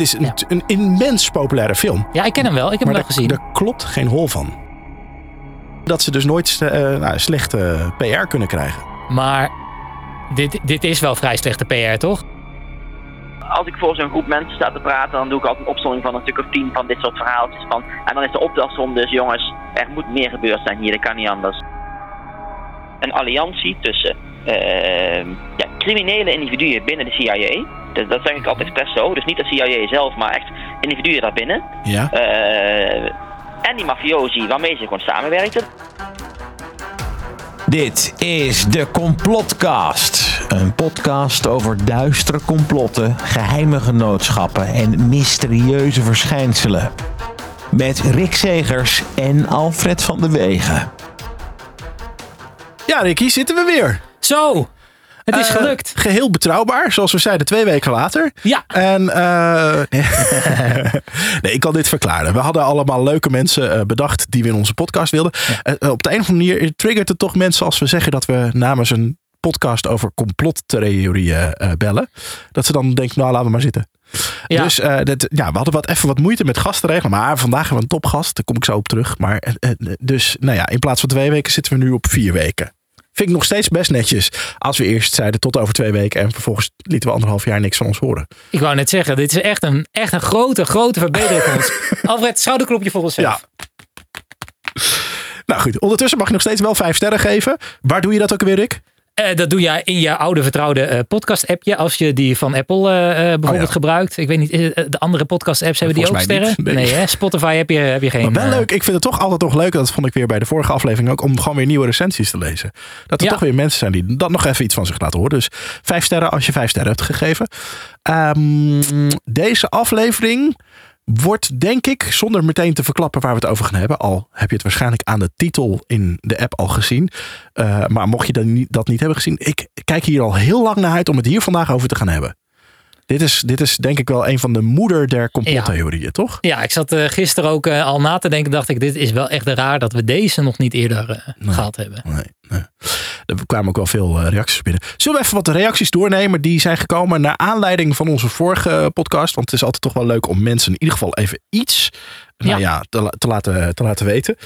Het is een, Ja. een immens populaire film. Ja, ik ken hem wel. Ik heb Maar hem wel gezien. daar klopt geen hol van. Dat ze dus nooit eh, nou, slechte PR kunnen krijgen. Maar dit, dit is wel vrij slechte PR, toch? Als ik voor zo'n groep mensen sta te praten, dan doe ik altijd een opstelling van een stuk of tien van dit soort verhaaltjes. Van, en dan is de optelsom dus, jongens, er moet meer gebeurd zijn hier, dat kan niet anders. Een alliantie tussen eh, ja, criminele individuen binnen de CIA. Dus dat zeg ik altijd expres zo. Dus niet de CIA zelf, maar echt individuen daarbinnen. Ja. Eh, en die mafiosi waarmee ze gewoon samenwerkten. Dit is de Complotcast. Een podcast over duistere complotten, geheime genootschappen en mysterieuze verschijnselen. Met Rick Segers en Alfred van de Wegen. Ja, Ricky, zitten we weer. Zo, het is Eh, gelukt. Geheel betrouwbaar, zoals we zeiden twee weken later. Ja. En eh, nee, ik kan dit verklaren. We hadden allemaal leuke mensen eh, bedacht die we in onze podcast wilden. Op de een of andere manier triggert het toch mensen als we zeggen dat we namens een podcast over complottheorieën bellen. Dat ze dan denken, nou laten we maar zitten. Ja. Dus dat, ja, we hadden wat, even wat moeite met gasten regelen. Maar vandaag hebben we een topgast. Daar kom ik zo op terug. Maar, dus nou ja, in plaats van twee weken zitten we nu op vier weken. Vind ik nog steeds best netjes. Als we eerst zeiden tot over twee weken. En vervolgens lieten we anderhalf jaar niks van ons horen. Ik wou net zeggen, dit is echt een, echt een grote, grote verbetering voor ons. Alfred, schouderklopje voor onszelf. Ja. Nou goed, ondertussen mag je nog steeds wel vijf sterren geven. Waar doe je dat ook weer, Rick? Eh, dat doe je in je oude vertrouwde eh, podcast-appje. Als je die van Apple eh, bijvoorbeeld ja. gebruikt. Ik weet niet, de andere podcast-apps hebben die ook sterren? niet, nee. hè? Spotify heb je, heb je geen. Maar wel leuk. Ik vind het toch altijd nog leuk. Dat vond ik weer bij de vorige aflevering ook. Om gewoon weer nieuwe recensies te lezen. Dat er Ja. toch weer mensen zijn die dan nog even iets van zich laten horen. Dus vijf sterren als je vijf sterren hebt gegeven. Ehm, deze aflevering wordt denk ik, zonder meteen te verklappen waar we het over gaan hebben. Al heb je het waarschijnlijk aan de titel in de app al gezien. Eh, maar mocht je dat niet, dat niet hebben gezien. Ik kijk hier al heel lang naar uit om het hier vandaag over te gaan hebben. Dit is, dit is denk ik wel een van de moeder der complottheorieën, toch? Ja, ik zat eh, gisteren ook eh, al na te denken. Dacht ik, dit is wel echt raar dat we deze nog niet eerder eh, gehad hebben. Nee, nee. Er kwamen ook wel veel eh, reacties binnen. Zullen we even wat reacties doornemen die zijn gekomen naar aanleiding van onze vorige podcast? Want het is altijd toch wel leuk om mensen in ieder geval even iets nou Ja. ja, te, te, laten, te laten weten.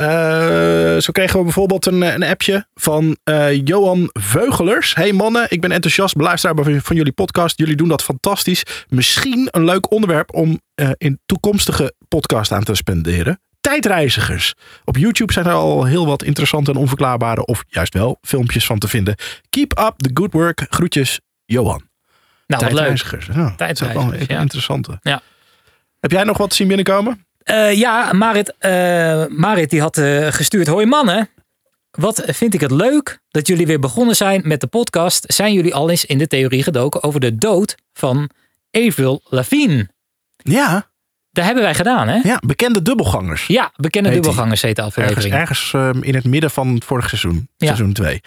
Eh, zo kregen we bijvoorbeeld een, een appje van eh, Johan Veugelers. Hey mannen, ik ben enthousiast beluisteraar van, van jullie podcast. Jullie doen dat fantastisch. Misschien een leuk onderwerp om eh, in toekomstige podcast aan te spenderen. Tijdreizigers. Op YouTube zijn er al heel wat interessante en onverklaarbare, of juist wel, filmpjes van te vinden. Keep up the good work. Groetjes, Johan. Nou, wat leuk. Tijdreizigers. Ja, dat is wel Tijdreizigers, ja. interessante. Ja. Heb jij nog wat zien binnenkomen? Eh, ja, Marit, eh, Marit die had eh, gestuurd. Hoi mannen, wat vind ik het leuk dat jullie weer begonnen zijn met de podcast. Zijn jullie al eens in de theorie gedoken over de dood van Avril Lavigne? Ja, Dat hebben wij gedaan, hè? ja bekende dubbelgangers. Ja, bekende Heet dubbelgangers heet de Ergens, aflevering. ergens ehm, in het midden van het vorige seizoen. Ja. Seizoen 2.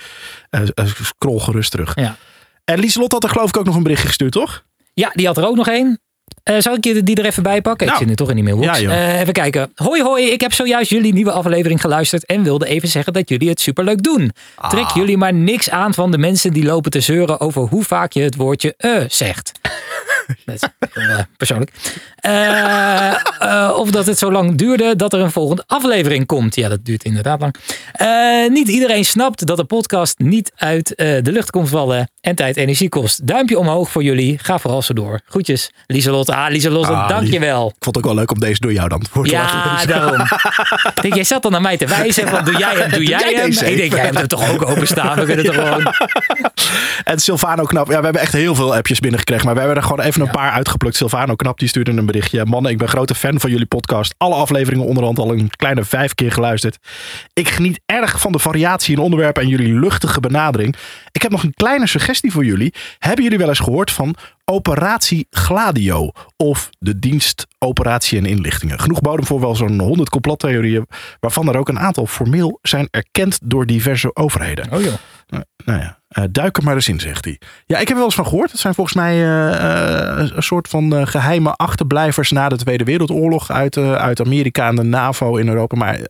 scroll gerust terug. Ja. En Lieselot had er geloof ik ook nog een berichtje gestuurd, toch? Ja, die had er ook nog één. Eh zal ik je die er even bij pakken? Nou. ik zit nu toch in die mailbox. Ja. Eh, even kijken. Hoi hoi, ik heb zojuist jullie nieuwe aflevering geluisterd en wilde even zeggen dat jullie het superleuk doen. Trek Ah. jullie maar niks aan van de mensen die lopen te zeuren over hoe vaak je het woordje eh zegt. Dat is eh, persoonlijk. Eh, eh, of dat het zo lang duurde dat er een volgende aflevering komt. Ja, dat duurt inderdaad lang. Eh, niet iedereen snapt dat een podcast niet uit de lucht komt vallen en tijd en energie kost. Duimpje omhoog voor julot. Ga vooral zo door. Groetjes, Lieselot. Ah, Lieselot, Ah, dankjewel. Ik vond het ook wel leuk om deze door jou dan voor te laten Ja, daarom. Ik denk, jij zat dan naar mij te wijzen van doe jij hem, doe jij, jij hem. Ik denk, jij hebt het toch ook openstaan. We kunnen toch gewoon... En Silvano Knap. Ja, we hebben echt heel veel appjes binnengekregen. Maar we hebben er gewoon even een paar uitgeplukt. Silvano Knap die stuurde een berichtje. Mannen, ik ben grote fan van jullie podcast. Alle afleveringen onderhand al een kleine vijf keer geluisterd. Ik geniet erg van de variatie in onderwerpen en jullie luchtige benadering. Ik heb nog een kleine suggestie voor jullie. Hebben jullie wel eens gehoord van Operatie Gladio? Of de dienst Operatie en Inlichtingen? Genoeg bodem voor wel zo'n 100 complottheorieën. Waarvan er ook een aantal formeel zijn erkend door diverse overheden. Oh joh. Nou, nou ja. Eh, duik er maar eens in, zegt hij. Ja, ik heb er wel eens van gehoord. Het zijn volgens mij eh, eh, een soort van eh, geheime achterblijvers na de Tweede Wereldoorlog uit, eh, uit Amerika en de NAVO in Europa. Maar eh,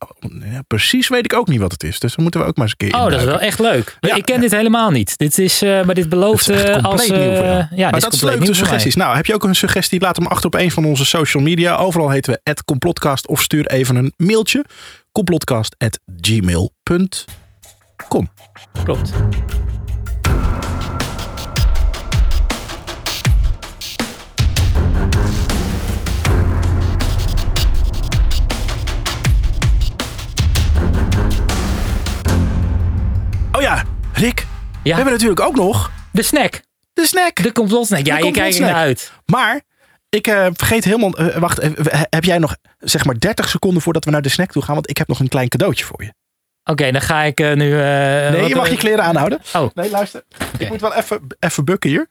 ja, precies weet ik ook niet wat het is. Dus dan moeten we ook maar eens een keer Oh, dat is wel echt leuk. Ja. Ik ken dit helemaal niet. Dit is, eh, maar dit belooft is eh, als... nieuw voor jou. eh, ja, maar dit dat is leuk, de suggesties. Nou, heb je ook een suggestie? Laat hem achter op een van onze social media. Overal heten we complotcast of stuur even een mailtje. complotcast.gmail.com Klopt. Oh ja, Rick. We Ja, hebben natuurlijk ook nog de snack. de snack. De complotsnack. Ja, je kijkt naar uit. Maar ik eh, vergeet helemaal. eh, wacht, eh, heb jij nog zeg maar 30 seconden voordat we naar de snack toe gaan? Want ik heb nog een klein cadeautje voor je. Oké, dan ga ik eh, nu... eh, Nee, je mag je kleren aanhouden. Oh. Nee, luister. Ik moet wel even, even bukken hier.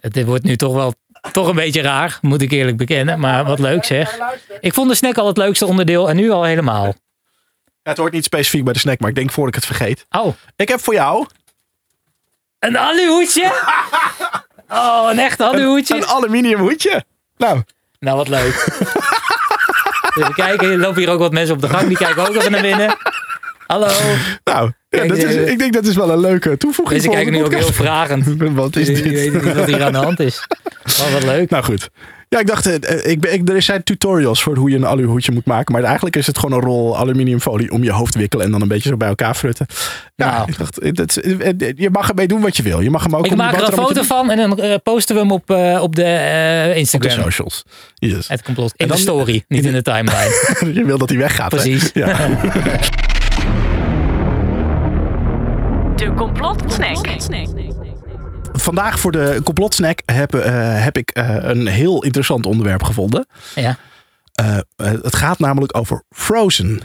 Het wordt nu toch wel toch een beetje raar, moet ik eerlijk bekennen. Maar wat leuk zeg. Ik vond de snack al het leukste onderdeel en nu al helemaal. Ja, het hoort niet specifiek bij de snack, maar ik denk voor ik het vergeet. Oh, Ik heb voor jou een aluhoedje? Oh, een echt een aluhoedje? aluminium hoedje. Nou, Nou, wat leuk. Even kijken, er lopen hier ook wat mensen op de gang. Die kijken ook even naar binnen. Hallo. nou ja, Kijk, dat is, eh, ik denk dat is wel een leuke toevoeging. Voor kijken onze nu ook heel vragend. Wat is dit? weten niet wat hier aan de hand is. Oh, wat leuk. Nou goed. Ja, ik dacht, eh, eh, ik, ik, er zijn tutorials voor hoe je een aluhoedje moet maken. Maar eigenlijk is het gewoon een rol aluminiumfolie om je hoofd wikkelen en dan een beetje zo bij elkaar frutten. Ja, Nou. ik dacht, dat, je mag ermee doen wat je wil. Je mag hem ook Ik maak er een foto van en dan eh, posten we hem op, eh, op de eh, op de Instagram. socials. Yes. Het complot. In de story, niet in de timeline. je wil dat hij weggaat. hè? Precies. Ja. De complotsnack. Vandaag voor de complotsnack heb, eh, heb ik eh, een heel interessant onderwerp gevonden. Ja. Eh, het gaat namelijk over Frozen.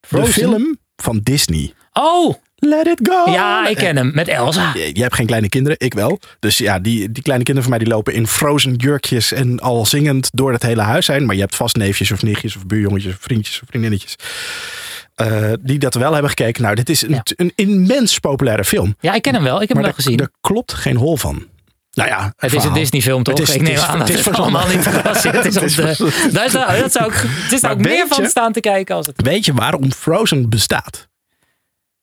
Frozen? De film van Disney. Oh, Let it go! ja, ik ken hem. Met Elsa. Je je hebt geen kleine kinderen, ik wel. Dus ja, die, die kleine kinderen van mij die lopen in frozen jurkjes en al zingend door het hele huis zijn. Maar je hebt vast neefjes of nichtjes of buurjongetjes of vriendjes of vriendinnetjes. Eh, die dat wel hebben gekeken. Nou, dit is een, Ja. een immens populaire film. Ja, ik ken hem wel. Ik heb maar hem wel gezien. daar klopt geen hol van. Nou ja, Het is een verhaal. Disney film toch? Het is- ik het neem is- aan het dat is het verzonnen. allemaal niet is op Het is de... Daar zou, dat zou ik, het is Maar ook meer van staan te kijken als het... Weet je waarom Frozen bestaat?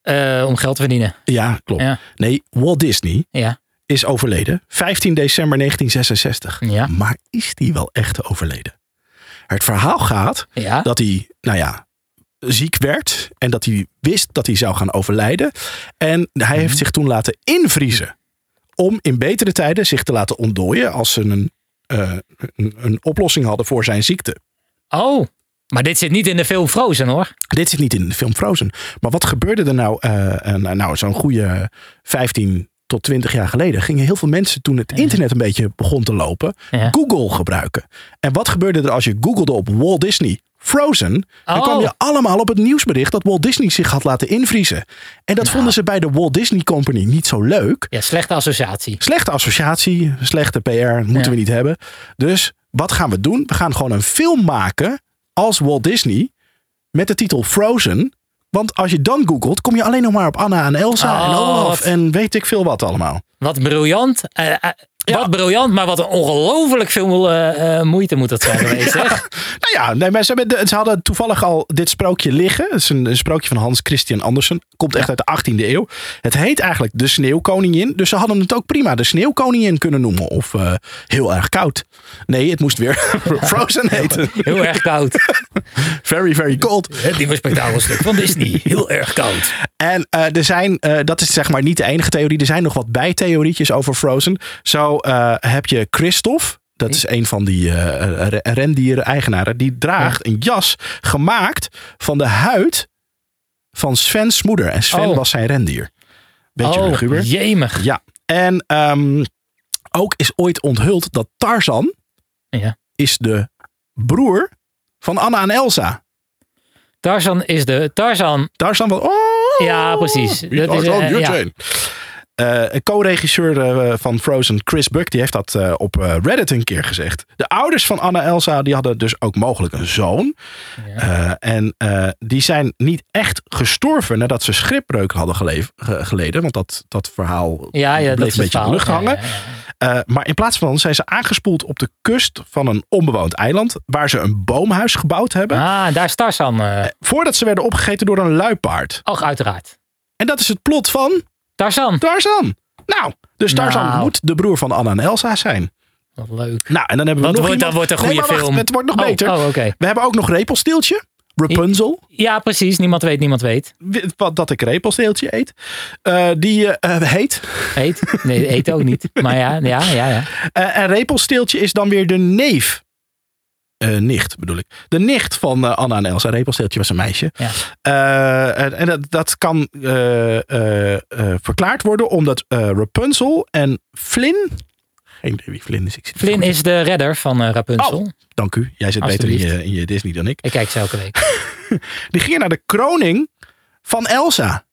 eh, om geld te verdienen. Ja, klopt. Ja. Nee, Walt Disney Ja. is overleden. 15 december 1966. Ja. Maar is die wel echt overleden? Het verhaal gaat dat hij, nou ja, ziek werd. En dat hij wist dat hij zou gaan overlijden. En hij Mhm. heeft zich toen laten invriezen. Om in betere tijden zich te laten ontdooien als ze een, eh, een, een oplossing hadden voor zijn ziekte. Oh, maar dit zit niet in de film Frozen hoor. Dit zit niet in de film Frozen. Maar wat gebeurde er nou, eh, eh, nou zo'n goede 15 tot 20 jaar geleden? Gingen heel veel mensen toen het internet een beetje begon te lopen, Ja. Google gebruiken. En wat gebeurde er als je googelde op Walt Disney Frozen? Dan Oh. kwam je allemaal op het nieuwsbericht dat Walt Disney zich had laten invriezen. En dat vonden ze bij de Walt Disney Company niet zo leuk. Ja, slechte associatie. Slechte associatie, slechte PR, moeten Ja. we niet hebben. Dus wat gaan we doen? We gaan gewoon een film maken als Walt Disney met de titel Frozen. Want als je dan googelt, kom je alleen nog maar op Anna en Elsa en Oh, Olaf wat- en weet ik veel wat allemaal. Wat briljant. Eh, eh, Ja. Wat briljant, maar wat een ongelooflijk veel eh, eh, moeite moet dat zijn geweest. Zeg. Nou ja, nee, maar ze, hebben de- ze hadden toevallig al dit sprookje liggen. Het is een, een sprookje van Hans Christian Andersen. Komt echt uit de 18e eeuw. Het heet eigenlijk De Sneeuwkoningin. Dus ze hadden het ook prima De Sneeuwkoningin kunnen noemen. Of eh, Heel erg koud. Nee, het moest weer Frozen heten. Heel erg koud. Very, very cold. Het nieuwe spektakelstuk van Disney. Heel erg koud. En er zijn, dat is zeg maar niet de enige theorie. Er zijn nog wat bijtheorietjes over Frozen. Zo eh, heb je Christophe. Dat is een van die eh, re- rendieren-eigenaren. Die draagt een jas gemaakt van de huid van Sven's moeder. En Sven Oh. was zijn rendier. Beetje oh, luguber. jemig. Ja. En ehm, ook is ooit onthuld dat Tarzan Ja. is de broer van Anna en Elsa. Tarzan is de... Tarzan... Tarzan van... Oh, Ja, precies. Dat is, eh, ja. Eh, een co-regisseur eh, van Frozen, Chris Buck, die heeft dat eh, op Reddit een keer gezegd. De ouders van Anna Elsa, die hadden dus ook mogelijk een zoon. En die zijn niet echt gestorven nadat ze schipbreuk hadden geleef- ge- geleden. Want dat, dat verhaal Ja, bleef een beetje in de lucht hangen. maar in plaats van zijn ze aangespoeld op de kust van een onbewoond eiland. Waar ze een boomhuis gebouwd hebben. Ah, daar is Tarzan. Voordat ze werden opgegeten door een luipaard. Och, uiteraard. En dat is het plot van Tarzan. Tarzan. Nou, dus Tarzan Nou. moet de broer van Anna en Elsa zijn. Wat leuk. Nou, en dan hebben we Dat nog wordt, dat iemand- wordt een Nee, goede maar wacht, film. het wordt nog Oh, beter. Oh, oké. We hebben ook nog Repelsteeltje. Rapunzel. Ja, precies. Niemand weet, niemand weet. Wat dat ik repelsteeltje eet. Eh, die eh, eh, heet. Eet? Nee, eet ook niet. Maar ja, ja, ja. ja. Eh, en repelsteeltje is dan weer de neef. Eh, nicht bedoel ik. De nicht van eh, Anna en Elsa. Repelsteeltje was een meisje. Ja. Eh, en en dat, dat kan verklaard worden omdat Rapunzel en Flynn. Geen idee wie Flynn is. Ik Flynn is de redder van Rapunzel. Oh. Dank u. Jij zit beter in je, in je Disney dan ik. Ik kijk ze elke week. Die gingen naar de kroning van Elsa.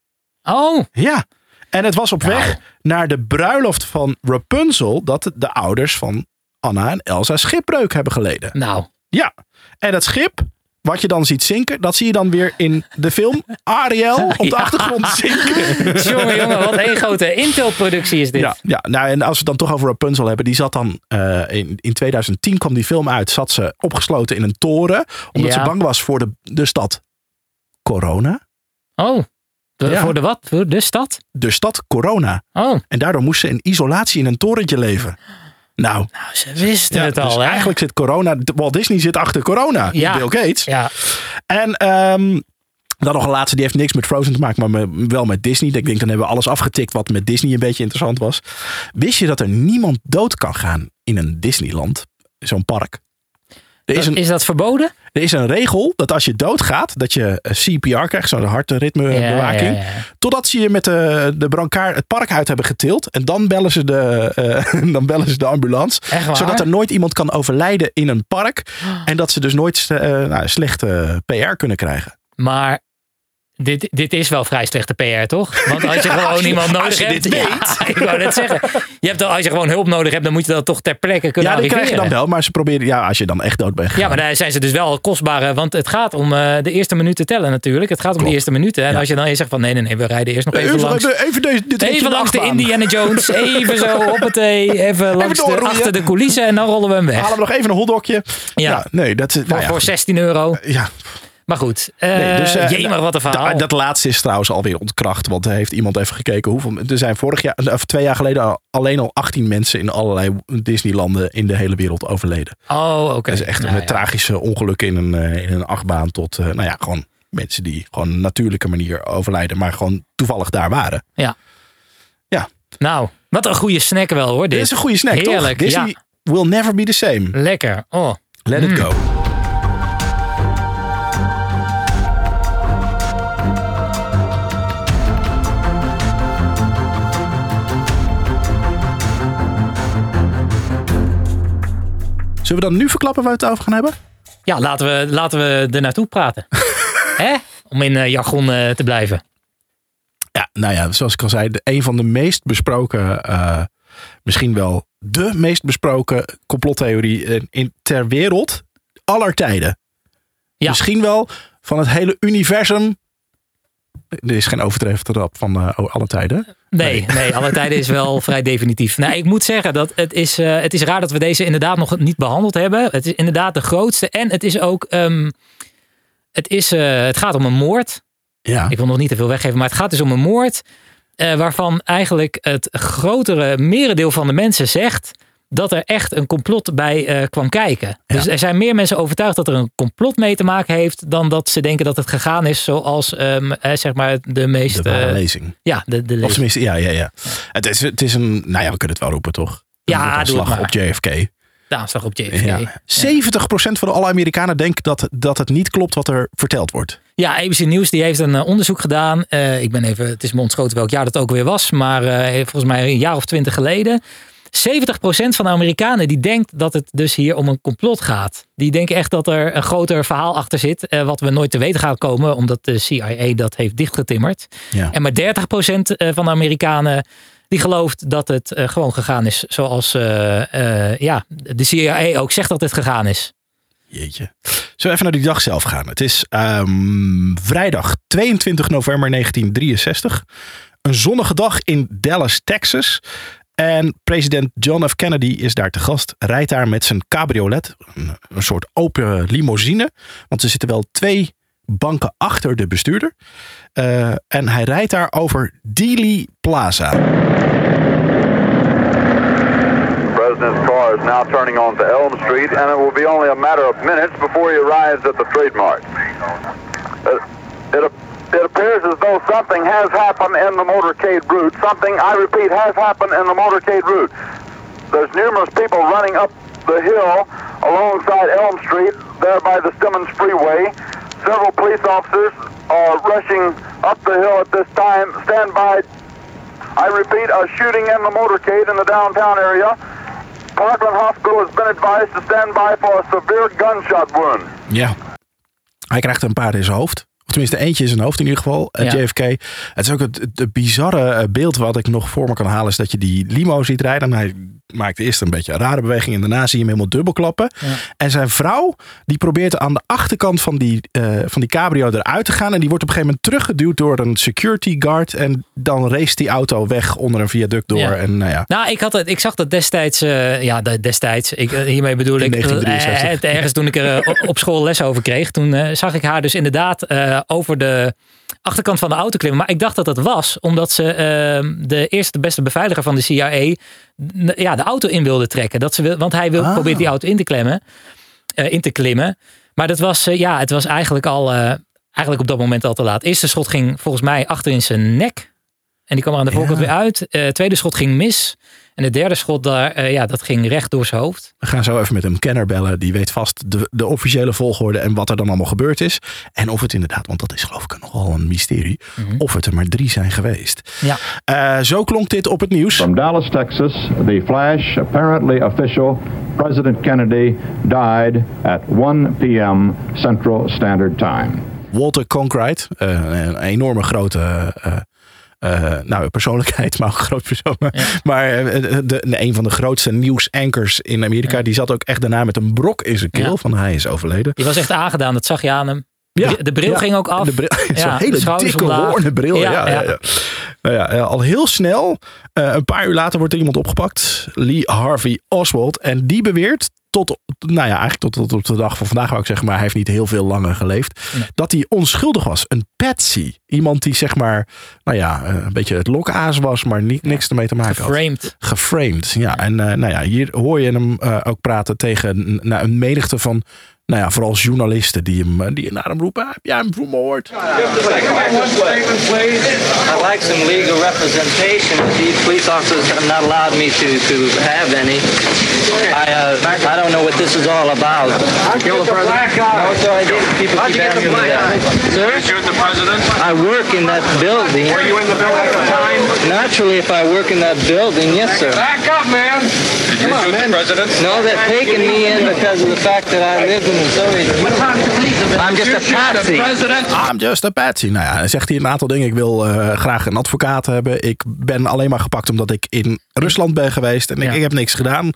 Oh, Ja. En het was op Nou. weg naar de bruiloft van Rapunzel dat de ouders van Anna en Elsa schipbreuk hebben geleden. nou. Ja. En dat schip, wat je dan ziet zinken, dat zie je dan weer in de film Ariel op de Ja. achtergrond zinken. Jongen, jongen, wat een grote Intel-productie is dit. Ja, ja, nou en als we het dan toch over Rapunzel hebben, die zat dan eh, in, in 2010 kwam die film uit, zat ze opgesloten in een toren, omdat Ja. ze bang was voor de, de stad Corona. Oh, de- Ja. voor de wat? Voor de stad? De stad Corona. Oh, En daardoor moest ze in isolatie in een torentje leven. Nou, nou, ze wisten ja, het dus al, hè? eigenlijk zit corona, Walt Disney zit achter corona. Ja. Bill Gates. Ja, En ehm, dan nog een laatste, die heeft niks met Frozen te maken, maar wel met Disney. Ik denk, dan hebben we alles afgetikt wat met Disney een beetje interessant was. Wist je dat er niemand dood kan gaan in een Disneyland? Zo'n park. Er is, een, is dat verboden? er is een regel dat als je doodgaat, dat je eh, CPR krijgt, zo'n hartritmebewaking. Ja, ja, ja. Totdat ze je met de, de brancard het park uit hebben getild. En dan bellen ze de, eh, dan bellen ze de ambulance. Zodat er nooit iemand kan overlijden in een park. En dat ze dus nooit eh, nou, slechte PR kunnen krijgen. Maar dit, dit is wel vrij slechte PR, toch? Want als je gewoon als je- iemand nodig je hebt... dit ja, weet. ik wou net zeggen. Je hebt, al- als je gewoon hulp nodig hebt, dan moet je dat toch ter plekke kunnen ja, die krijg je dan wel. Maar ze proberen, ja, als je dan echt dood bent gegaan. Ja, maar daar zijn ze dus wel kostbare. Want het gaat om eh, de eerste minuten tellen natuurlijk. Het gaat om Klopt. de eerste minuten. En Ja. als je dan eens zegt van nee, nee, nee, we rijden eerst nog even, even, langs. even, deze, dit Even langs de. Indiana Jones. Even zo, hoppatee. Even langs de, achter de coulissen en dan rollen we hem weg. Halen we nog even een hotdogje. Ja. Nee, dat is... Voor, nou ja, voor 16 euro. ja, Maar goed. eh Nee, dus, eh, jemig, wat een verhaal. Da- dat laatste is trouwens alweer ontkracht. Want er heeft iemand even gekeken hoeveel. Er zijn vorig jaar, of twee jaar geleden al- alleen al 18 mensen in allerlei Disneylanden in de hele wereld overleden. oh, oké. Dat is echt Nou een ja. tragische ongeluk in een, eh, in een achtbaan. Tot, nou ja, gewoon mensen die gewoon een natuurlijke manier overlijden. Maar gewoon toevallig daar waren. Nou, wat een goede snack wel hoor. Dit, Dit is een goede snack, Heerlijk, toch? Disney ja. will never be the same. Lekker. Oh. Let it go. Zullen we dan nu verklappen waar we het over gaan hebben? Ja, laten we, laten we er naartoe praten. Hè? Om in eh, jargon eh, te blijven. Ja, nou ja, zoals ik al zei, de, een van de meest besproken, eh, misschien wel de meest besproken complottheorie in, in- ter wereld aller tijden. Ja. Misschien wel van het hele universum. Er is geen overdreven rap van eh, alle tijden. Nee, nee, alle tijden is wel vrij definitief. Nou, ik moet zeggen dat het is, eh, het is raar dat we deze inderdaad nog niet behandeld hebben. Het is inderdaad de grootste. En het is ook. ehm, het, is, eh, het gaat om een moord. Ja. Ik wil nog niet te veel weggeven, maar het gaat dus om een moord. waarvan eigenlijk het grotere merendeel van de mensen zegt. Dat er echt een complot bij eh, kwam kijken. Dus er zijn meer mensen overtuigd dat er een complot mee te maken heeft. dan dat ze denken dat het gegaan is zoals ehm, eh, zeg maar de meest. De lezing. ja, de, de Of lezing. tenminste, ja, ja, ja. Het is, het is een, nou ja, we kunnen het wel roepen, toch? Ja, Een het slag op JFK. Aanslag op JFK. Ja. Ja. 70% van alle Amerikanen denkt dat, dat het niet klopt wat er verteld wordt. Ja, ABC Nieuws die heeft een eh, onderzoek gedaan. Eh, ik ben even, het is me ontschoten welk jaar dat ook weer was. Maar eh, volgens mij een jaar of twintig geleden. 70% van de Amerikanen die denkt dat het dus hier om een complot gaat. Die denken echt dat er een groter verhaal achter zit. eh, wat we nooit te weten gaan komen. Omdat de CIA dat heeft dichtgetimmerd. Ja. En maar 30% van de Amerikanen Die gelooft dat het eh, gewoon gegaan is zoals eh, eh, ja, de CIA ook zegt dat het gegaan is. Jeetje. Zullen we even naar die dag zelf gaan? Het is ehm, vrijdag 22 november 1963. Een zonnige dag in Dallas, Texas. En president John F. Kennedy is daar te gast. Rijdt daar met zijn cabriolet. Een, soort open limousine. Want er zitten wel twee banken achter de bestuurder. Eh, en hij rijdt daar over Dealey Plaza. President's car is now turning onto Elm Street, and it will be only a matter of minutes before he arrives at the trademark. Uh, it, it appears as though something has happened in the motorcade route. Something, I repeat, has happened in the motorcade route. There's numerous people running up the hill alongside Elm Street, there by the Simmons Freeway. Several police officers are rushing up the hill at this time. Stand by I repeat, a shooting in the motorcade in the downtown area. Parkland Hospital has been advised to stand by for a severe gunshot wound. Ja. Hij krijgt een paar in zijn hoofd. Tenminste eentje in zijn hoofd in ieder geval. eh, Ja. JFK. Het is ook het, het bizarre eh, beeld wat ik nog voor me kan halen. Is dat je die limo ziet rijden. En hij maakt eerst een beetje een rare beweging. En daarna zie je hem helemaal dubbelklappen. En zijn vrouw die probeert aan de achterkant van die, eh, van die cabrio eruit te gaan. En die wordt op een gegeven moment teruggeduwd door een security guard. En dan race die auto weg onder een viaduct door. Ja. En nou ja, Nou, ik, had het, ik zag dat destijds, eh, ja, de- destijds, ik, eh, hiermee bedoel ik, 1963. eh, het ergens toen ik er eh, op school les over kreeg, toen eh, zag ik haar dus inderdaad eh, over de achterkant van de auto klimmen. Maar ik dacht dat dat was omdat ze eh, de eerste de beste beveiliger van de CIA ja, de auto in wilde trekken. Dat ze wil, want hij wil, Ah. probeert die auto in te klemmen, eh, in te klimmen. Maar dat was, eh, ja, het was eigenlijk al, eh, eigenlijk op dat moment al te laat. Eerste schot ging volgens mij achter in zijn nek. En die kwam er aan de voorkant Ja. weer uit. Tweede schot ging mis. En het derde schot, daar, eh, ja, dat ging recht door zijn hoofd. we gaan zo even met een kenner bellen. Die weet vast de, de officiële volgorde en wat er dan allemaal gebeurd is. En of het inderdaad, want dat is geloof ik nogal een mysterie. Of het er maar drie zijn geweest. Ja. Eh, zo klonk dit op het nieuws. From Dallas, Texas, the flash, apparently official, President Kennedy died at 1 p.m. Central Standard Time. Walter Cronkite, eh, een enorme grote eh, eh, nou, persoonlijkheid, maar ook een groot persoon. Maar eh, de, de- een van de grootste nieuwsankers in Amerika, die zat ook echt daarna met een brok in zijn keel Ja. van hij is overleden. Die was echt aangedaan, dat zag je aan hem. Ja, De- bril ging ook af. De bril, Zo'n Ja, hele dikke hoornen bril. Ja, Ja. Nou ja, eh, al heel snel, eh, een paar uur later wordt er iemand opgepakt. Lee Harvey Oswald. En die beweert tot, nou ja, eigenlijk tot, tot op de dag van vandaag wou ik zeggen, maar hij heeft niet heel veel langer geleefd. Dat hij onschuldig was. Een patsy. Iemand die zeg maar, nou ja, eh, een beetje het lokaas was, maar niet, niks ermee te maken had Framed. geframed. Ja, en eh, nou ja, hier hoor je hem eh, ook praten tegen nou, een menigte van, nou ja, vooral journalisten die hem, die naar hem roepen. Heb jij hem vermoord? I'd like some legal representation. These police officers have not allowed me to, to have any. I, uh, I don't know what this is all about. Kill the president? No, sir, I didn't. People keep asking me that. Sir? Shoot the president? I work in that building. Were you in the building at the time? Naturally, if I work in that building, yes, sir. Back up, man! Did you shoot the president? No, they're taking me in because of the fact that I lived in the Soviet Union. I'm just a patsy. I'm just a patsy. Nou ja, dan zegt hij een aantal dingen. Ik wil eh, graag een advocaat hebben. Ik ben alleen maar gepakt omdat ik in Rusland ben geweest. En ik, Ja. ik heb niks gedaan.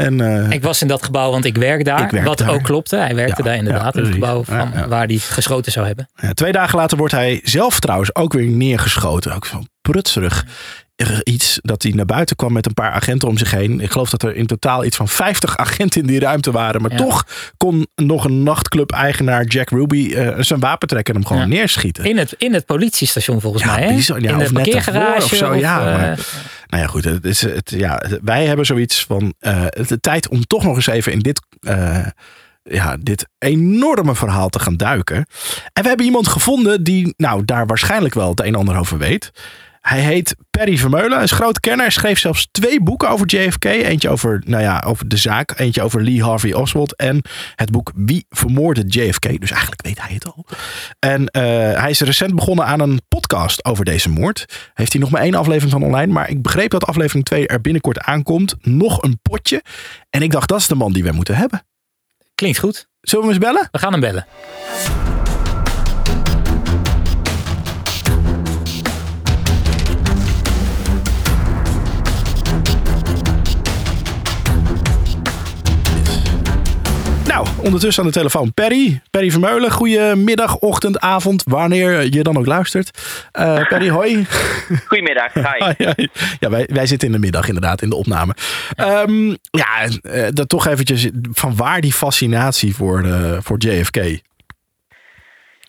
En eh, Ik was in dat gebouw, want ik werk daar. Ik werk wat daar. ook klopte. Hij werkte Ja, daar inderdaad ja, in het gebouw van, Ja, waar hij geschoten zou hebben. Ja, twee dagen later wordt hij zelf trouwens ook weer neergeschoten. Ook zo'n prutserig er iets dat hij naar buiten kwam met een paar agenten om zich heen. Ik geloof dat er in totaal iets van 50 agenten in die ruimte waren. Maar Ja. toch kon nog een nachtclub-eigenaar Jack Ruby eh, zijn wapen trekken en hem gewoon Ja. neerschieten. In het, in het politiestation volgens Ja, mij. Hè? bizar. In de of parkeergarage. zo, ja, eh, Nou ja, goed. Het is, het, ja, wij hebben zoiets van eh, de tijd om toch nog eens even in dit, eh, ja, dit enorme verhaal te gaan duiken. En we hebben iemand gevonden die nou, daar waarschijnlijk wel het een en ander over weet. Hij heet Perry Vermeulen, hij is groot kenner. Hij schreef zelfs twee boeken over JFK. Eentje over, nou ja, over de zaak, eentje over Lee Harvey Oswald. En het boek Wie vermoordde JFK? Dus eigenlijk weet hij het al. En eh, hij is recent begonnen aan een podcast over deze moord. Heeft hij nog maar één aflevering van online. Maar ik begreep dat aflevering 2 er binnenkort aankomt. Nog een potje. En ik dacht, dat is de man die we moeten hebben. Klinkt goed. Zullen we hem eens bellen? We gaan hem bellen. Ondertussen aan de telefoon Perry. Perry Vermeulen, goedemiddag, ochtend, avond, wanneer je dan ook luistert. Eh, Perry, hoi. Goedemiddag, hi. Ja, wij, wij zitten in de middag inderdaad, in de opname. Ehm, ja, eh, dat toch eventjes, van waar die fascinatie voor, eh, voor JFK?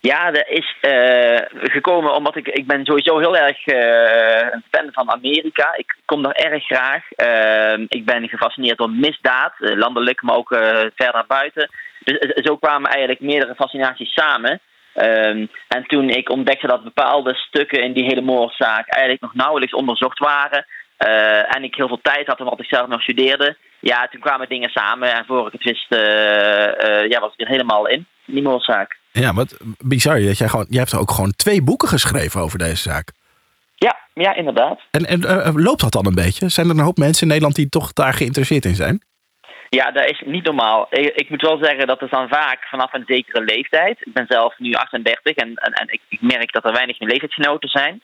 Ja, dat is eh, gekomen omdat ik, ik ben sowieso heel erg eh, een fan van Amerika. Ik kom daar erg graag. Ehm, ik ben gefascineerd door misdaad, landelijk, maar ook verder buiten. Dus zo kwamen eigenlijk meerdere fascinaties samen. Ehm, en toen ik ontdekte dat bepaalde stukken in die hele moordzaak eigenlijk nog nauwelijks onderzocht waren. en ik heel veel tijd had omdat ik zelf nog studeerde. Ja, toen kwamen dingen samen. En voor ik het wist, ja, was ik er helemaal in die moordzaak. Ja, wat bizar dat jij gewoon, jij hebt ook gewoon twee boeken geschreven over deze zaak. Ja, ja, inderdaad. En, en eh, loopt dat dan een beetje? Zijn er een hoop mensen in Nederland die toch daar geïnteresseerd in zijn? Ja, dat is niet normaal. Ik, ik moet wel zeggen dat het dan vaak vanaf een zekere leeftijd. Ik ben zelf nu 38 en, en, en ik, ik merk dat er weinig meer leeftijdsgenoten zijn.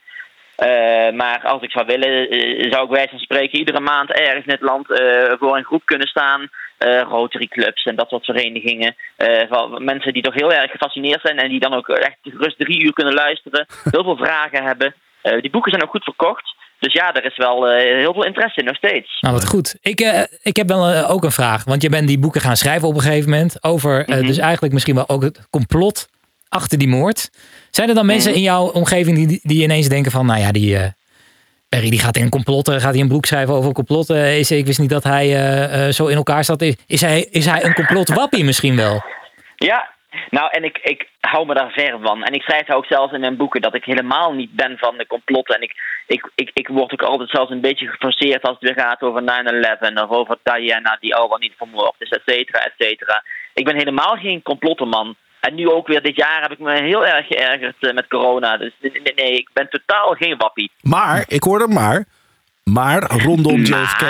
Eh, maar als ik zou willen, eh, zou ik wijze van spreken iedere maand ergens in het land eh, voor een groep kunnen staan. Eh, Rotary clubs en dat soort verenigingen. eh, van mensen die toch heel erg gefascineerd zijn en die dan ook echt rust drie uur kunnen luisteren. Heel veel vragen hebben. Eh, die boeken zijn ook goed verkocht. Dus ja, er is wel eh, heel veel interesse in nog steeds. Nou, wat goed. Ik, eh, ik heb wel eh, ook een vraag. Want je bent die boeken gaan schrijven op een gegeven moment. Over eh, dus eigenlijk misschien wel ook het complot achter die moord. Zijn er dan mensen in jouw omgeving die, die ineens denken van... Nou ja, die eh Perry die gaat in een complot, eh, gaat hij een boek schrijven over complotten. Ik wist niet dat hij eh, eh, zo in elkaar zat. Is, is, hij, is hij een complotwappie misschien wel? Ja, nou en ik, ik hou me daar ver van. En ik schrijf ook zelfs in mijn boeken dat ik helemaal niet ben van de complotten. En ik, ik, ik, ik word ook altijd zelfs een beetje geforceerd als het weer gaat over 9-11 of over Diana die al wel niet vermoord is, et cetera, et cetera. Ik ben helemaal geen complottenman. En nu ook weer dit jaar heb ik me heel erg geërgerd eh, met corona. Dus nee, nee, nee, ik ben totaal geen wappie. Maar, ik hoorde maar, maar rondom JFK...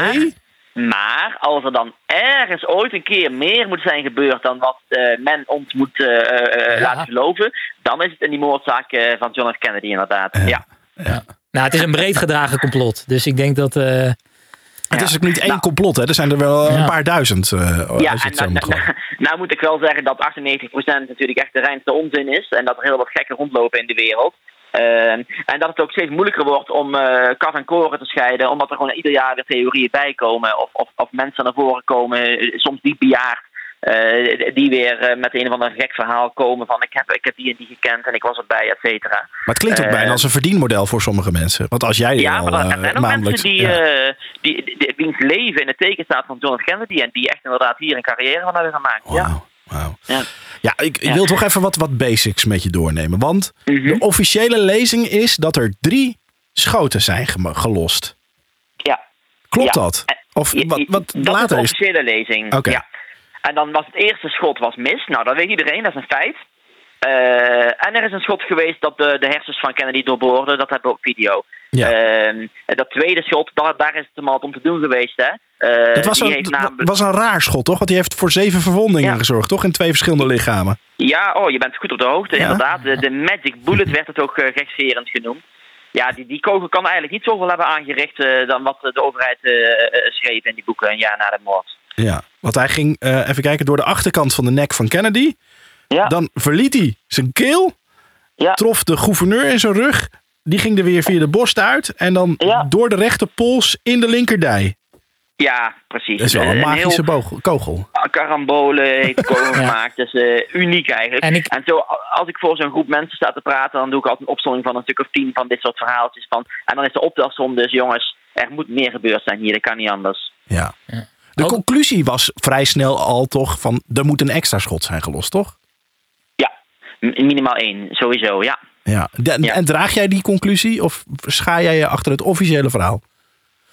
Maar als er dan ergens ooit een keer meer moet zijn gebeurd dan wat eh, men ons moet eh, eh, laten geloven, dan is het in die moordzaak van John F. Kennedy inderdaad. Ja. Nou, het is een breed gedragen complot. Dus ik denk dat... eh, Het is ook niet één complot, hè? Er zijn er wel een Ja. paar duizend. eh, Ja, en nou, moet nou, nou moet ik wel zeggen dat 98% natuurlijk echt de reinste onzin is. En dat er heel wat gekken rondlopen in de wereld. Ehm, en dat het ook steeds moeilijker wordt om eh kat en koren te scheiden. Omdat er gewoon ieder jaar weer theorieën bij komen. Of, of, of mensen naar voren komen, eh, soms diep bejaard. Eh, die weer eh, met een of ander gek verhaal komen van ik heb, ik heb die en die gekend en ik was erbij, et cetera. Maar het klinkt ook Eh, bijna als een verdienmodel voor sommige mensen. Want als jij Ja, al maar er eh, zijn ook maandelijks... mensen die, ja. eh, die, die, wiens leven in het teken staat van John F. Kennedy en die echt inderdaad hier een carrière van hebben gemaakt. Ja. Wauw, wauw. Ja. Ja, ik, ik Ja. wil toch even wat, wat basics met je doornemen. Want Mhm. de officiële lezing is dat er drie schoten zijn gelost. ja. Klopt Ja. dat? Of Ja, wat, wat dat later is is... de officiële lezing. Oké. Ja. En dan was het eerste schot was mis. Nou, dat weet iedereen, dat is een feit. Eh, en er is een schot geweest dat de, de hersens van Kennedy doorboorde. Dat hebben we op video. Ja. Ehm, dat tweede schot, daar, daar is het hem al om te doen geweest. Hè? Eh, Het was die een, heeft het namelijk- was een raar schot, toch? Want die heeft voor zeven verwondingen Ja. gezorgd, toch? In twee verschillende lichamen. Ja, oh, je bent goed op de hoogte, Ja. inderdaad. De, de Magic Bullet werd het ook uh, gekscherend genoemd. Ja, die, die kogel kan eigenlijk niet zoveel hebben aangericht eh, dan wat de overheid eh, eh, schreef in die boeken een jaar na de moord. Ja, want hij ging, eh, even kijken, door de achterkant van de nek van Kennedy. Ja, Dan verliet hij zijn keel, ja. trof de gouverneur in zijn rug. Die ging er weer via de borst uit. En dan Ja. door de rechterpols in de linkerdij. ja precies. Dat is wel een magische heel kogel. karambole heeft de kogel gemaakt. Dat is eh, uniek eigenlijk. En En, ik- zo, als ik voor zo'n groep mensen sta te praten, dan doe ik altijd een opstelling van een stuk of tien van dit soort verhaaltjes. Van, en dan is de optelsom dus, jongens, er moet meer gebeurd zijn hier. Dat kan niet anders. Ja. De conclusie was vrij snel al toch van... er moet een extra schot zijn gelost, toch? Ja, minimaal één, sowieso, ja. Ja. De- Ja. En draag jij die conclusie of schaar jij je achter het officiële verhaal?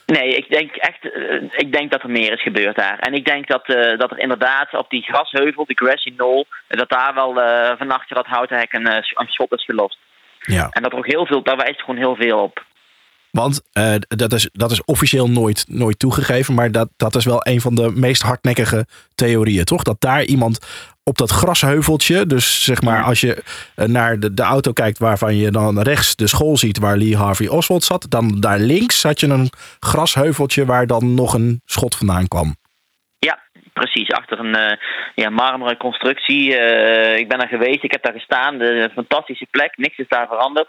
Nee, ik denk echt, eh, ik denk dat er meer is gebeurd daar. En ik denk dat, eh, dat er inderdaad op die grasheuvel, die grassy knoll, dat daar wel eh vannacht dat houten hek een, een schot is gelost. Ja. En dat er ook heel veel, daar wijst gewoon heel veel op. Want eh, dat, is, dat is officieel nooit, nooit toegegeven. Maar dat, dat is wel een van de meest hardnekkige theorieën, toch? Dat daar iemand op dat grasheuveltje. Dus zeg maar, als je eh, naar de, de auto kijkt waarvan je dan rechts de school ziet waar Lee Harvey Oswald zat. Dan daar links had je een grasheuveltje waar dan nog een schot vandaan kwam. Ja, precies. Achter een eh, ja, marmeren constructie. Ik ben daar geweest, ik heb daar gestaan. De, een fantastische plek, niks is daar veranderd.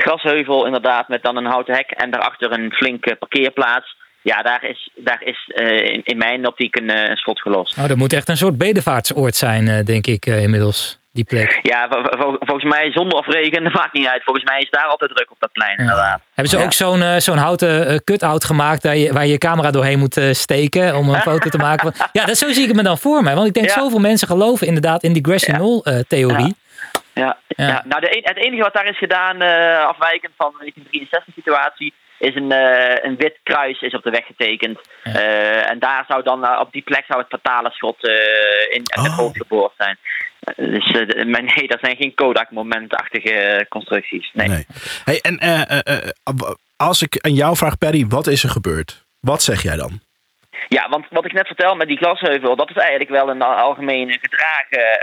Grasheuvel inderdaad met dan een houten hek en daarachter een flinke parkeerplaats. Ja, daar is, daar is eh, in, in mijn optiek een, eh, een schot gelost. Oh, dat moet echt een soort bedevaartsoord zijn, eh, denk ik eh, inmiddels, die plek. Ja, vol- vol- volgens mij zonder of regen, dat maakt niet uit. Volgens mij is daar altijd druk op dat plein inderdaad. Hebben ze Ja. ook zo'n eh, zo'n houten eh, cut-out gemaakt waar je, waar je je camera doorheen moet eh, steken om een foto te maken? van- Ja, dat, zo zie ik het me dan voor mij. Want ik denk, Ja. zoveel mensen geloven inderdaad in die Grassy Knoll-theorie. Ja, ja. nou de, een- het enige wat daar is gedaan, eh, afwijkend van de 1963 situatie, is een, eh, een wit kruis is op de weg getekend. Eh, en daar zou dan, op die plek zou het fatale schot in Oh. het hoofd geboord zijn. Dus de- nee, dat zijn geen Kodak-momentachtige constructies. Nee. Nee. Hey, en als ik aan jou vraag, Perry, wat is er gebeurd? Wat zeg jij dan? Ja, want wat ik net vertel met die glasheuvel, dat is eigenlijk wel een algemeen gedragen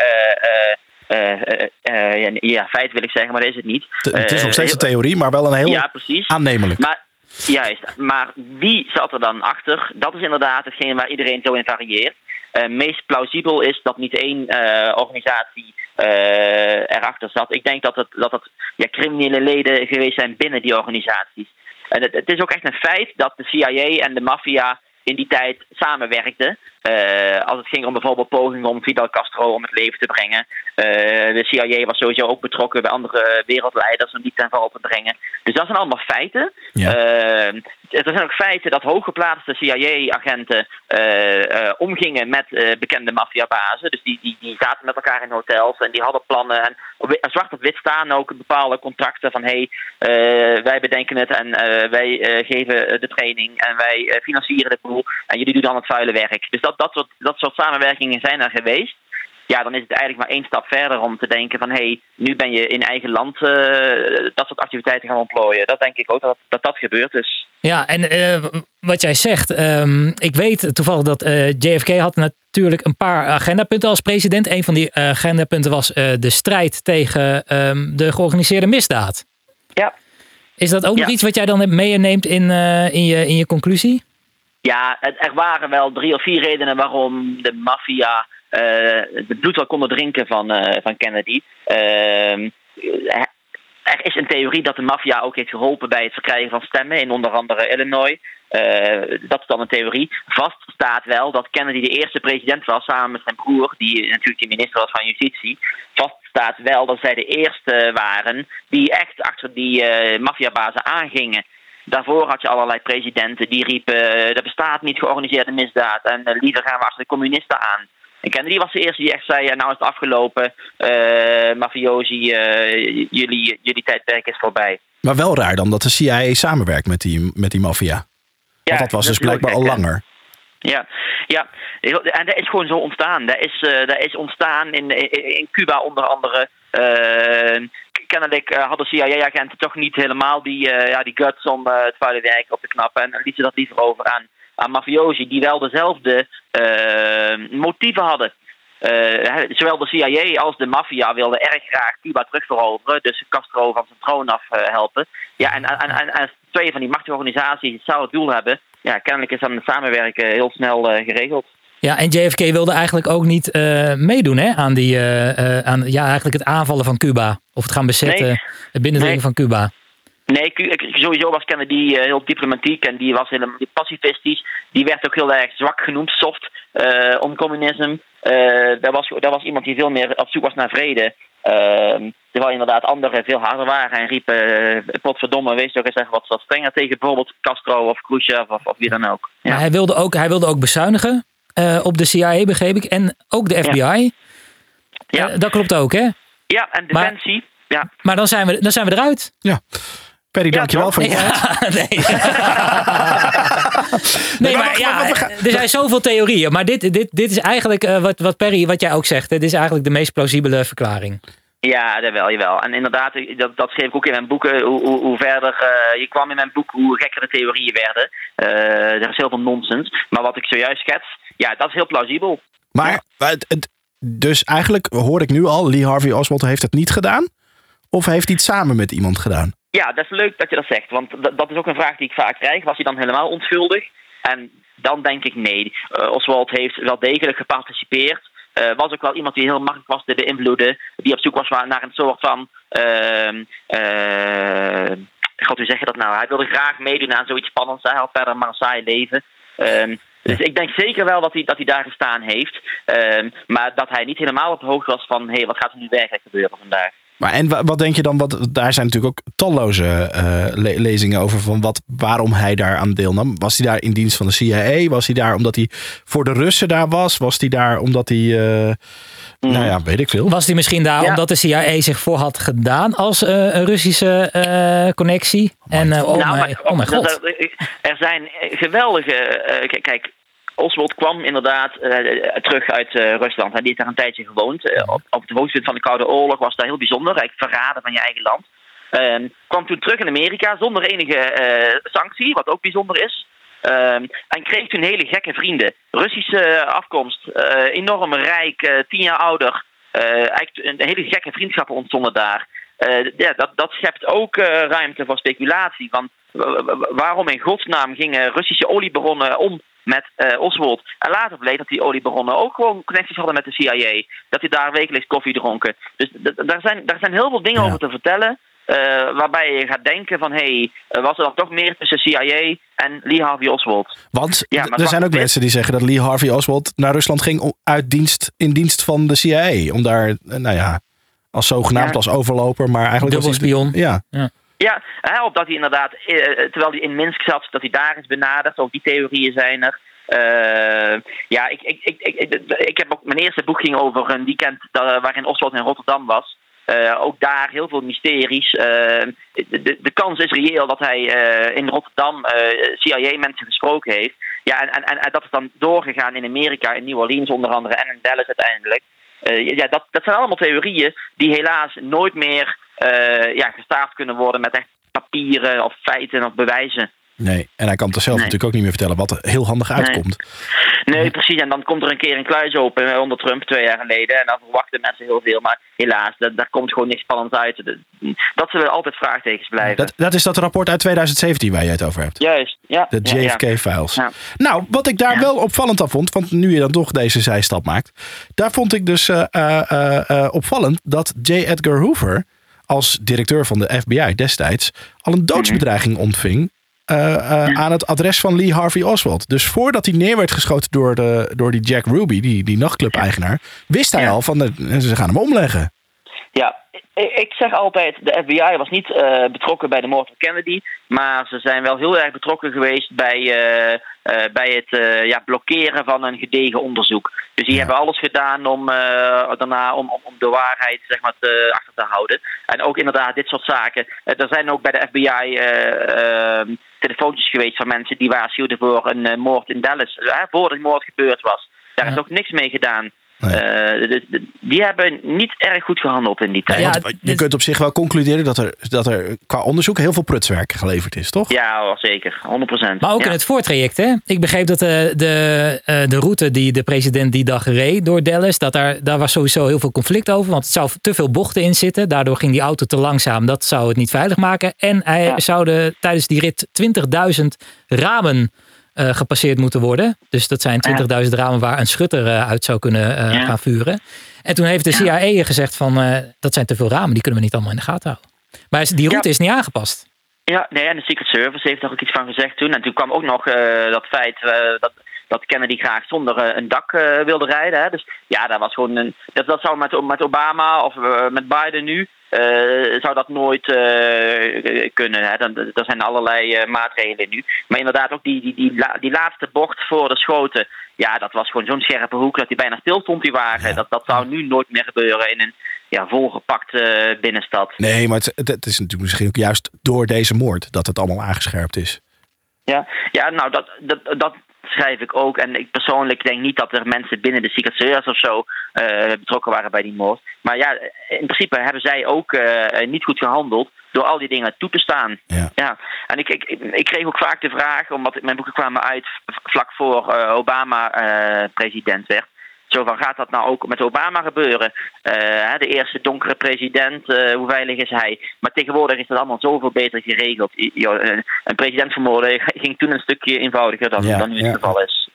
ja, ja, feit wil ik zeggen, maar dat is het niet. T- het is Eh, nog steeds een theorie, maar wel een heel Ja, precies. aannemelijk. Maar, juist, maar wie zat er dan achter? Dat is inderdaad hetgeen waar iedereen zo in varieert. Eh, meest plausibel is dat niet één eh, organisatie eh, erachter zat. Ik denk dat het, dat het ja, criminele leden geweest zijn binnen die organisaties. En het, het is ook echt een feit dat de CIA en de maffia in die tijd samenwerkten. Eh, als het ging om bijvoorbeeld pogingen om Fidel Castro om het leven te brengen. Eh, de CIA was sowieso ook betrokken bij andere wereldleiders om die ten val te brengen. Dus dat zijn allemaal feiten. Ja. Eh, er zijn ook feiten dat hooggeplaatste CIA-agenten omgingen met bekende maffiabazen. Dus die, die, die zaten met elkaar in hotels en die hadden plannen. En zwart op wit staan ook bepaalde contracten van hé, hey, wij bedenken het en wij geven de training en wij financieren de boel en jullie doen dan het vuile werk. Dus dat, dat, soort, dat soort samenwerkingen zijn er geweest. Ja, dan is het eigenlijk maar één stap verder om te denken van hé, hey, nu ben je in eigen land eh, dat soort activiteiten gaan ontplooien. Dat denk ik ook dat dat, dat gebeurd is. Ja, en eh, wat jij zegt, ehm, ik weet toevallig dat eh, JFK had natuurlijk een paar agendapunten als president. Een van die agendapunten was de strijd tegen ehm, de georganiseerde misdaad. Ja. Is dat ook nog iets wat jij dan meeneemt in, in, je, in je conclusie? Ja, het, er waren wel drie of vier redenen waarom de maffia eh het bloed wel konden drinken van, eh, van Kennedy. Ehm, eh, er is een theorie dat de maffia ook heeft geholpen bij het verkrijgen van stemmen in onder andere Illinois. Dat is dan een theorie. Vast staat wel dat Kennedy de eerste president was samen met zijn broer, die natuurlijk de minister was van Justitie. Vast staat wel dat zij de eerste waren die echt achter die maffiabazen aangingen. Daarvoor had je allerlei presidenten die riepen: eh, er bestaat niet georganiseerde misdaad en eh, liever gaan we achter de communisten aan. En Kennedy was de eerste die echt zei: ja, nou is het afgelopen, eh mafiosi, jullie, jullie tijdperk is voorbij. Maar wel raar dan dat de CIA samenwerkt met die, met die maffia. Want dat was dus blijkbaar al gek, langer. Ja, ja, en dat is gewoon zo ontstaan. Dat is, dat is ontstaan in, in, in Cuba onder andere. Kennelijk eh, hadden CIA-agenten toch niet helemaal die, eh, ja, die guts om eh, het vuile werk op te knappen. En lieten ze dat liever over aan, aan mafiosi die wel dezelfde motieven hadden. Zowel de CIA als de maffia wilden erg graag Cuba terugveroveren. Dus Castro van zijn troon af helpen. Ja, en, en, en, en twee van die machtige organisaties hetzelfde doel hebben. Ja, kennelijk is dan het samenwerken heel snel geregeld. Ja, en JFK wilde eigenlijk ook niet eh, meedoen hè, aan, die, eh, eh, aan ja, eigenlijk het aanvallen van Cuba. Of het gaan bezetten, Nee. het binnendringen Nee. van Cuba. Nee, sowieso was Kennedy heel diplomatiek en die was helemaal pacifistisch. Die werd ook heel erg zwak genoemd, soft, eh, om communisme. Daar, was, daar was iemand die veel meer op zoek was naar vrede. Ehm, terwijl inderdaad anderen veel harder waren en riepen: potverdomme, wees toch eens even wat, wat strenger tegen bijvoorbeeld Castro of Khrushchev of, of wie dan ook. Ja. Maar hij wilde ook, hij wilde ook bezuinigen eh, op de CIA, begreep ik. En ook de FBI. Ja. Eh, dat klopt ook, hè? Ja, en Maar- defensie. ja. Maar dan zijn we, dan zijn we eruit. Ja. Perry, dankjewel voor je tijd. nee. nee, maar ja, er zijn zoveel theorieën. Maar dit, dit, dit is eigenlijk eh, wat, wat Perry, wat jij ook zegt. Dit is eigenlijk de meest plausibele verklaring. Ja, dat wel, jawel. En inderdaad, dat, dat schreef ik ook in mijn boeken. Hoe, hoe, hoe verder eh, je kwam in mijn boek, hoe gekker de theorieën werden. Eh, er is heel veel nonsens. Maar wat ik zojuist schets, ja, dat is heel plausibel. Maar het, het- dus eigenlijk hoor ik nu al, Lee Harvey Oswald heeft het niet gedaan? Of heeft hij het samen met iemand gedaan? Ja, dat is leuk dat je dat zegt. Want dat, is ook een vraag die ik vaak krijg. Was hij dan helemaal onschuldig? En dan denk ik nee. Eh, Oswald heeft wel degelijk geparticipeerd. Eh, was ook wel iemand die heel makkelijk was te beïnvloeden. Die op zoek was naar een soort van. eh, God, hoe zeg je dat nou? Hij wilde graag meedoen aan zoiets spannends. Hij had verder maar een saai leven. Ehm, dus ik denk zeker wel dat hij, dat hij daar gestaan heeft. Ehm, maar dat hij niet helemaal op de hoogte was van... hé, hey, wat gaat er nu werkelijk gebeuren vandaag? Maar en wa- wat denk je dan? Wat, daar zijn natuurlijk ook talloze eh, le- lezingen over van wat, waarom hij daar aan deelnam. Was hij daar in dienst van de CIA? Was hij daar omdat hij voor de Russen daar was? Was hij daar omdat hij, eh, nou ja, weet ik veel. Was die misschien daar Ja. omdat de CIA zich voor had gedaan als eh, een Russische eh, connectie? En eh, oh, Nou, mijn, maar- oh mijn dat- god. Er zijn geweldige. eh, kijk, Oswald kwam inderdaad eh, terug uit eh, Rusland. Hij heeft daar een tijdje gewoond. Eh, op, op het hoogtepunt van de Koude Oorlog was dat heel bijzonder. Eigenlijk verraden van je eigen land. Ehm, kwam toen terug in Amerika zonder enige eh, sanctie, wat ook bijzonder is. Ehm, en kreeg toen hele gekke vrienden. Russische eh, afkomst, eh, enorm rijk, eh, tien jaar ouder. Eh, eigenlijk een hele gekke vriendschappen ontstonden daar. Eh, ja, dat, dat schept ook eh, ruimte voor speculatie. Van, w- w- waarom in godsnaam gingen Russische oliebaronnen om met eh, Oswald? En later bleek dat die oliebaronnen ook gewoon connecties hadden met de CIA. Dat die daar wekelijks koffie dronken. Dus daar zijn, daar zijn heel veel dingen Ja. over te vertellen. eh, waarbij je gaat denken van, hé, hey, was er dan toch meer tussen CIA en Lee Harvey Oswald? Want Ja, er zijn ook mensen die zeggen dat Lee Harvey Oswald naar Rusland ging om- uit dienst, in dienst van de CIA. Om daar, eh, nou ja, als zogenaamd Ja. als overloper, maar eigenlijk was hij- Dubbelspion. Ja, Ja, of dat hij inderdaad, eh, terwijl hij in Minsk zat, dat hij daar is benaderd. Ook die theorieën zijn er. Eh, ja, ik, ik, ik, ik, ik, heb ook mijn eerste boek ging over een weekend waarin Oswald in Rotterdam was. Eh, ook daar heel veel mysteries. Eh, de, de, kans is reëel dat hij eh, in Rotterdam eh, CIA-mensen gesproken heeft. Ja, en, en, en, dat is dan doorgegaan in Amerika, in New Orleans onder andere en in Dallas uiteindelijk. Eh, ja, dat, dat zijn allemaal theorieën die helaas nooit meer eh, ja, gestaafd kunnen worden met echt papieren of feiten of bewijzen. nee. En hij kan het er zelf Nee. natuurlijk ook niet meer vertellen wat er heel handig uitkomt. Nee, precies. En dan komt er een keer een kluis open eh, onder Trump twee jaar geleden. En dan verwachten mensen heel veel. Maar helaas, dat, daar komt gewoon niks spannends uit. Dat- zullen altijd vraagtekens blijven. Dat, dat is dat rapport uit 2017 waar je het over hebt. Juist, ja. De ja. JFK-files. Ja. Nou, wat ik daar Ja. wel opvallend aan vond, want nu je dan toch deze zijstap maakt. Daar vond ik dus eh, eh, eh, eh, opvallend dat J. Edgar Hoover als directeur van de FBI destijds al een doodsbedreiging ontving. eh, eh, aan het adres van Lee Harvey Oswald. Dus voordat hij neer werd geschoten door, de, door die Jack Ruby, die, die nachtclub-eigenaar, wist hij al van de, ze gaan hem omleggen. Ja, ik, zeg altijd, de FBI was niet eh, betrokken bij de moord van Kennedy, maar ze zijn wel heel erg betrokken geweest bij, eh, eh, bij het ja, blokkeren van een gedegen onderzoek. Dus die Ja. hebben alles gedaan om daarna om, om, de waarheid zeg maar, te, achter te houden. En ook inderdaad dit soort zaken. Er zijn ook bij de FBI eh, eh, telefoontjes geweest van mensen die waarschuwden voor een moord in Dallas, voor de moord gebeurd was. Daar Ja. is ook niks mee gedaan. Nee. Eh, de- de- die hebben niet erg goed gehandeld in die tijd. Ja, je kunt op zich wel concluderen dat er, dat er qua onderzoek heel veel prutswerk geleverd is, toch? Ja, wel zeker. 100%. Maar ook ja. in het voortraject, hè? Ik begreep dat de, de, eh, de route die de president die dag reed door Dallas, dat daar, daar was sowieso heel veel conflict over. Want het zou te veel bochten in zitten. Daardoor ging die auto te langzaam. Dat zou het niet veilig maken. En hij Ja. zouden tijdens die rit 20.000 ramen eh, gepasseerd moeten worden. Dus dat zijn 20.000 ramen waar een schutter eh, uit zou kunnen eh, Ja. gaan vuren. En toen heeft de CIA gezegd van, dat zijn te veel ramen. Die kunnen we niet allemaal in de gaten houden. Maar die route Ja. is niet aangepast. Ja, nee, en de Secret Service heeft er ook iets van gezegd toen. En toen kwam ook nog dat feit dat, dat Kennedy graag zonder een dak wilde rijden. Hè. Dus ja, dat was gewoon een. Dat, dat zou met, met Obama of met Biden nu. Eh, zou dat nooit eh, kunnen. Hè. Dan, er zijn allerlei eh, maatregelen nu. Maar inderdaad, ook die, die, die, la- die laatste bocht voor de schoten. Ja, dat was gewoon zo'n scherpe hoek dat die bijna stil stond, die wagen. Dat, dat zou nu nooit meer gebeuren in een ja, volgepakt eh, binnenstad. Nee, maar het, het, het is natuurlijk misschien ook juist door deze moord dat het allemaal aangescherpt is. Ja, ja nou, dat, dat, dat schrijf ik ook. En ik persoonlijk denk niet dat er mensen binnen de Secret Service of zo eh, betrokken waren bij die moord. Maar ja, in principe hebben zij ook eh, niet goed gehandeld door al die dingen toe te staan. Ja. En ik, ik, ik kreeg ook vaak de vraag, omdat mijn boeken kwamen uit vlak voor eh, Obama president werd. Zo van, gaat dat nou ook met Obama gebeuren? Eh, de eerste donkere president, eh, hoe veilig is hij? Maar tegenwoordig is dat allemaal zoveel beter geregeld. Een- president vermoorden ging toen een stukje eenvoudiger dan, Ja, dan nu het ja. geval is.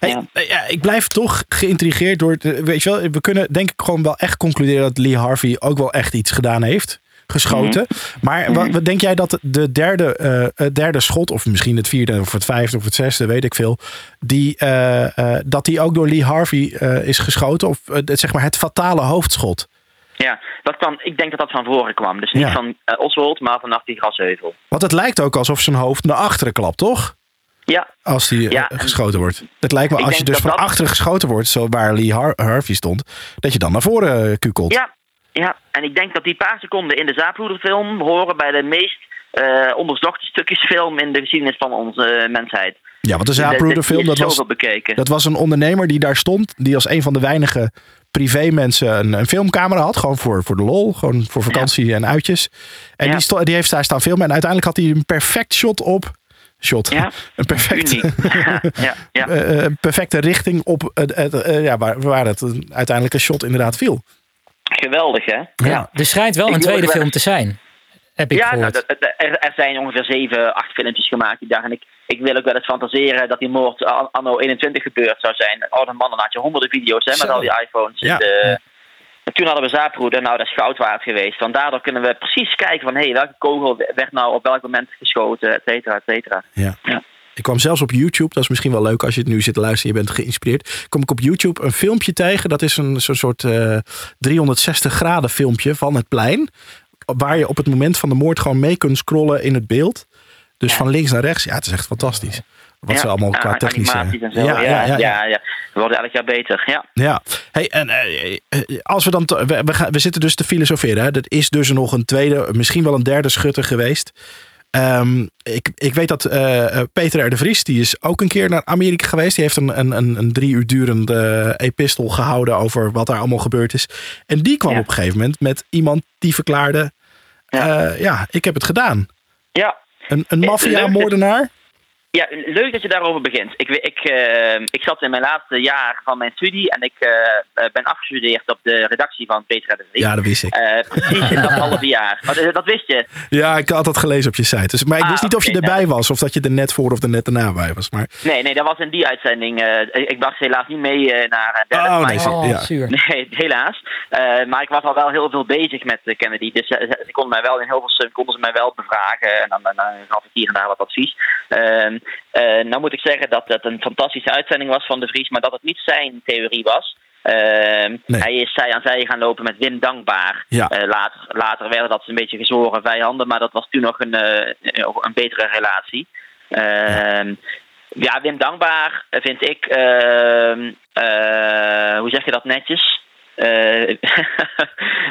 Hey, eh, ja, ik blijf toch geïntrigeerd door. het- Weet je wel, we kunnen denk ik gewoon wel echt concluderen dat Lee Harvey ook wel echt iets gedaan heeft. Geschoten. Maar wat, wat denk jij dat de derde, eh, het derde schot, of misschien het vierde of het vijfde of het zesde, weet ik veel, die, eh, eh, dat die ook door Lee Harvey is geschoten? Of zeg maar het fatale hoofdschot? Ja, dat kwam, ik denk dat dat van voren kwam. Dus niet Ja. van Oswald, maar vanaf die grasheuvel. Want het lijkt ook alsof zijn hoofd naar achteren klapt, toch? Ja, Als die Ja. geschoten wordt. Het lijkt me als je dus van dat- achteren geschoten wordt, zo waar Lee Har- Harvey stond, dat je dan naar voren kukelt. ja, ja. En ik denk dat die paar seconden in de Zaaploederfilm horen bij de meest eh onderzochte stukjes film in de geschiedenis van onze eh, mensheid. Ja, want de Die- Zapruder die film, is dat was, dat was een ondernemer die daar stond. Die als een van de weinige privé-mensen een, een filmcamera had. Gewoon voor, voor de lol. Gewoon voor vakantie en uitjes. En Ja. die, die heeft daar staan filmen. En uiteindelijk had hij een perfect shot op. Shot. Ja, Een perfecte, ja, ja. eh, perfecte richting op het, het, ja, waar, waar het een- uiteindelijk een shot inderdaad viel. Geweldig, hè? Ja. Er schijnt wel Ik een tweede film te zijn. Heb ik ja, nou, gehoord. dat- er, er zijn ongeveer zeven, acht filmpjes gemaakt die dag. En ik, ik wil ook wel eens fantaseren dat die moord an- anno 21 gebeurd zou zijn. Oude mannen had je honderden video's hè, met Zo. al die iPhones. Ja. De- en toen hadden we Zaapbroeder, nou dat is goud waard geweest. Want daardoor kunnen we precies kijken van... hé, hey, welke kogel werd nou op welk moment geschoten, et cetera, et cetera. Ja. Ja. Ik kwam zelfs op YouTube, dat is misschien wel leuk als je het nu zit te luisteren, je bent geïnspireerd. Kom ik op YouTube een filmpje tegen, dat is een zo'n soort eh 360 graden filmpje van het plein. Waar je op het moment van de moord gewoon mee kunt scrollen in het beeld. Dus Ja. van links naar rechts. Ja, het is echt fantastisch. Wat ze allemaal Ja, qua technische... animaties en zo. Ja, ja, ja, We worden elk jaar beter, ja. Ja, hey, en eh, eh, als we dan. We, we, gaan, we zitten dus te filosoferen. Hè? Dat is dus nog een tweede, misschien wel een derde schutter geweest. Ehm, ik, ik weet dat eh, eh, Peter R. de Vries, die is ook een keer naar Amerika geweest. Die heeft een, een, een, drie uur durende epistel gehouden over wat daar allemaal gebeurd is. En die kwam Ja. op een gegeven moment met iemand die verklaarde: Ja. ja, ja ik heb het gedaan. Ja, Een, een Eh, maffia-moordenaar. Ja, leuk dat je daarover begint. Ik, ik, eh, ik zat in mijn laatste jaar van mijn studie en ik eh, eh, ben afgestudeerd op de redactie van Peter en de Vries. Ja, dat wist ik. Eh, precies in dat halve jaar. Maar dat, dat wist je. Ja, ik had dat gelezen op je site. Dus, maar ik Ah, wist niet of je erbij was of dat je er net voor of er net daarna bij was. Maar Nee, nee, dat was in die uitzending. eh, ik was helaas niet mee eh, naar uh, Oh, nee, oh, ja. zuur. Nee, helaas. Eh, maar ik was al wel heel veel bezig met Kennedy. Dus ze konden mij wel in heel veel konden ze mij wel bevragen. En dan, dan, dan gaf ik hier en daar wat advies. Eh, nou moet ik zeggen dat het een fantastische uitzending was van de Vries. Maar dat het niet zijn theorie was. Ehm, Nee. Hij is zij aan zij gaan lopen met Wim Dankbaar. Ja. Eh, later, later werden dat een beetje gezworen vijanden. Maar dat was toen nog een, eh, een betere relatie. Ehm, ja, Wim Dankbaar vind ik, ehm, eh, hoe zeg je dat netjes? Eh,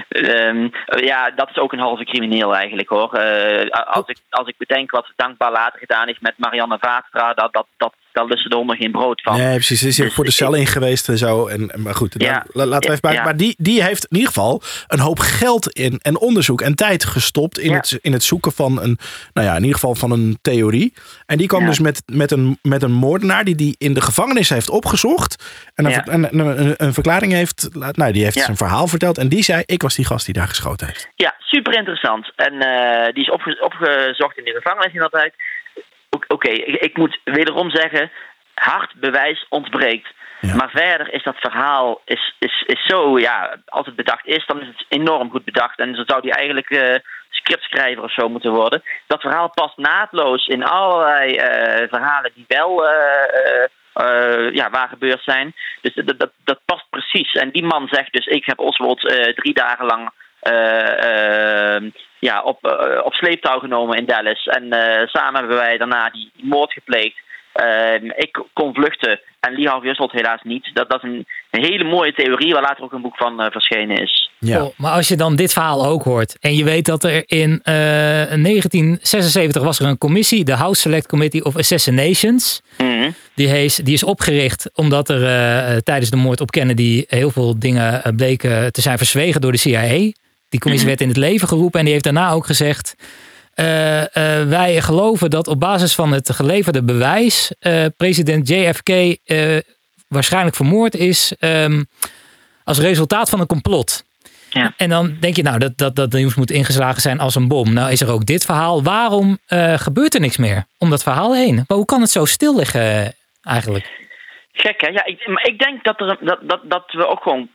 ehm, ja, dat is ook een halve crimineel eigenlijk hoor. Eh, als, ik, als ik bedenk wat Dankbaar later gedaan heeft met Marianne Vaatstra, dat, dat, dat, daar lusten de honden geen brood van. Nee, precies. Ze is Dus voor de cel in geweest en zo. En, maar goed, Ja. dan- la- laten we even bij. Maar die, die heeft in ieder geval een hoop geld in en onderzoek en tijd gestopt in, het, in het zoeken van een, nou ja, in ieder geval van een theorie. En die kwam dus met, met, een, met een moordenaar die die in de gevangenis heeft opgezocht. En een, en een, een, verklaring heeft, nou, die heeft zijn verhaal verteld. En die zei, ik was die gast die daar geschoten heeft. Ja, super interessant. En eh, die is opge- opgezocht in de gevangenis inderdaad. Oké, ik, moet wederom zeggen, hard bewijs ontbreekt. Ja. Maar verder is dat verhaal is, is, is zo, ja, als het bedacht is, dan is het enorm goed bedacht. En zo zou die eigenlijk eh, scriptschrijver of zo moeten worden. Dat verhaal past naadloos in allerlei eh, verhalen die wel eh, ja, waar gebeurd zijn. Dus dat, dat, dat past precies. En die man zegt dus, ik heb Oswald drie dagen lang ja, op, eh, op sleeptouw genomen in Dallas. En eh, samen hebben wij daarna die moord gepleegd. Eh, ik kon vluchten en Lee Harvey Oswald helaas niet. Dat, dat is een, een hele mooie theorie waar later ook een boek van eh, verschenen is. Ja. Oh, maar als je dan dit verhaal ook hoort en je weet dat er in eh, 1976 was er een commissie, de House Select Committee of Assassinations. Mhm. Die, hees, die is opgericht omdat er eh, tijdens de moord op Kennedy heel veel dingen eh, bleken te zijn verzwegen door de CIA. Die commissie werd in het leven geroepen en die heeft daarna ook gezegd. eh, eh, wij geloven dat op basis van het geleverde bewijs eh, president JFK waarschijnlijk vermoord is ehm, als resultaat van een complot. Ja. En dan denk je, nou, dat, dat, dat nieuws moet ingeslagen zijn als een bom. Nou is er ook dit verhaal. Waarom gebeurt er niks meer om dat verhaal heen? Maar hoe kan het zo stil liggen eigenlijk? Gek hè? Ja, ik, maar ik denk dat, er, dat, dat, dat we ook gewoon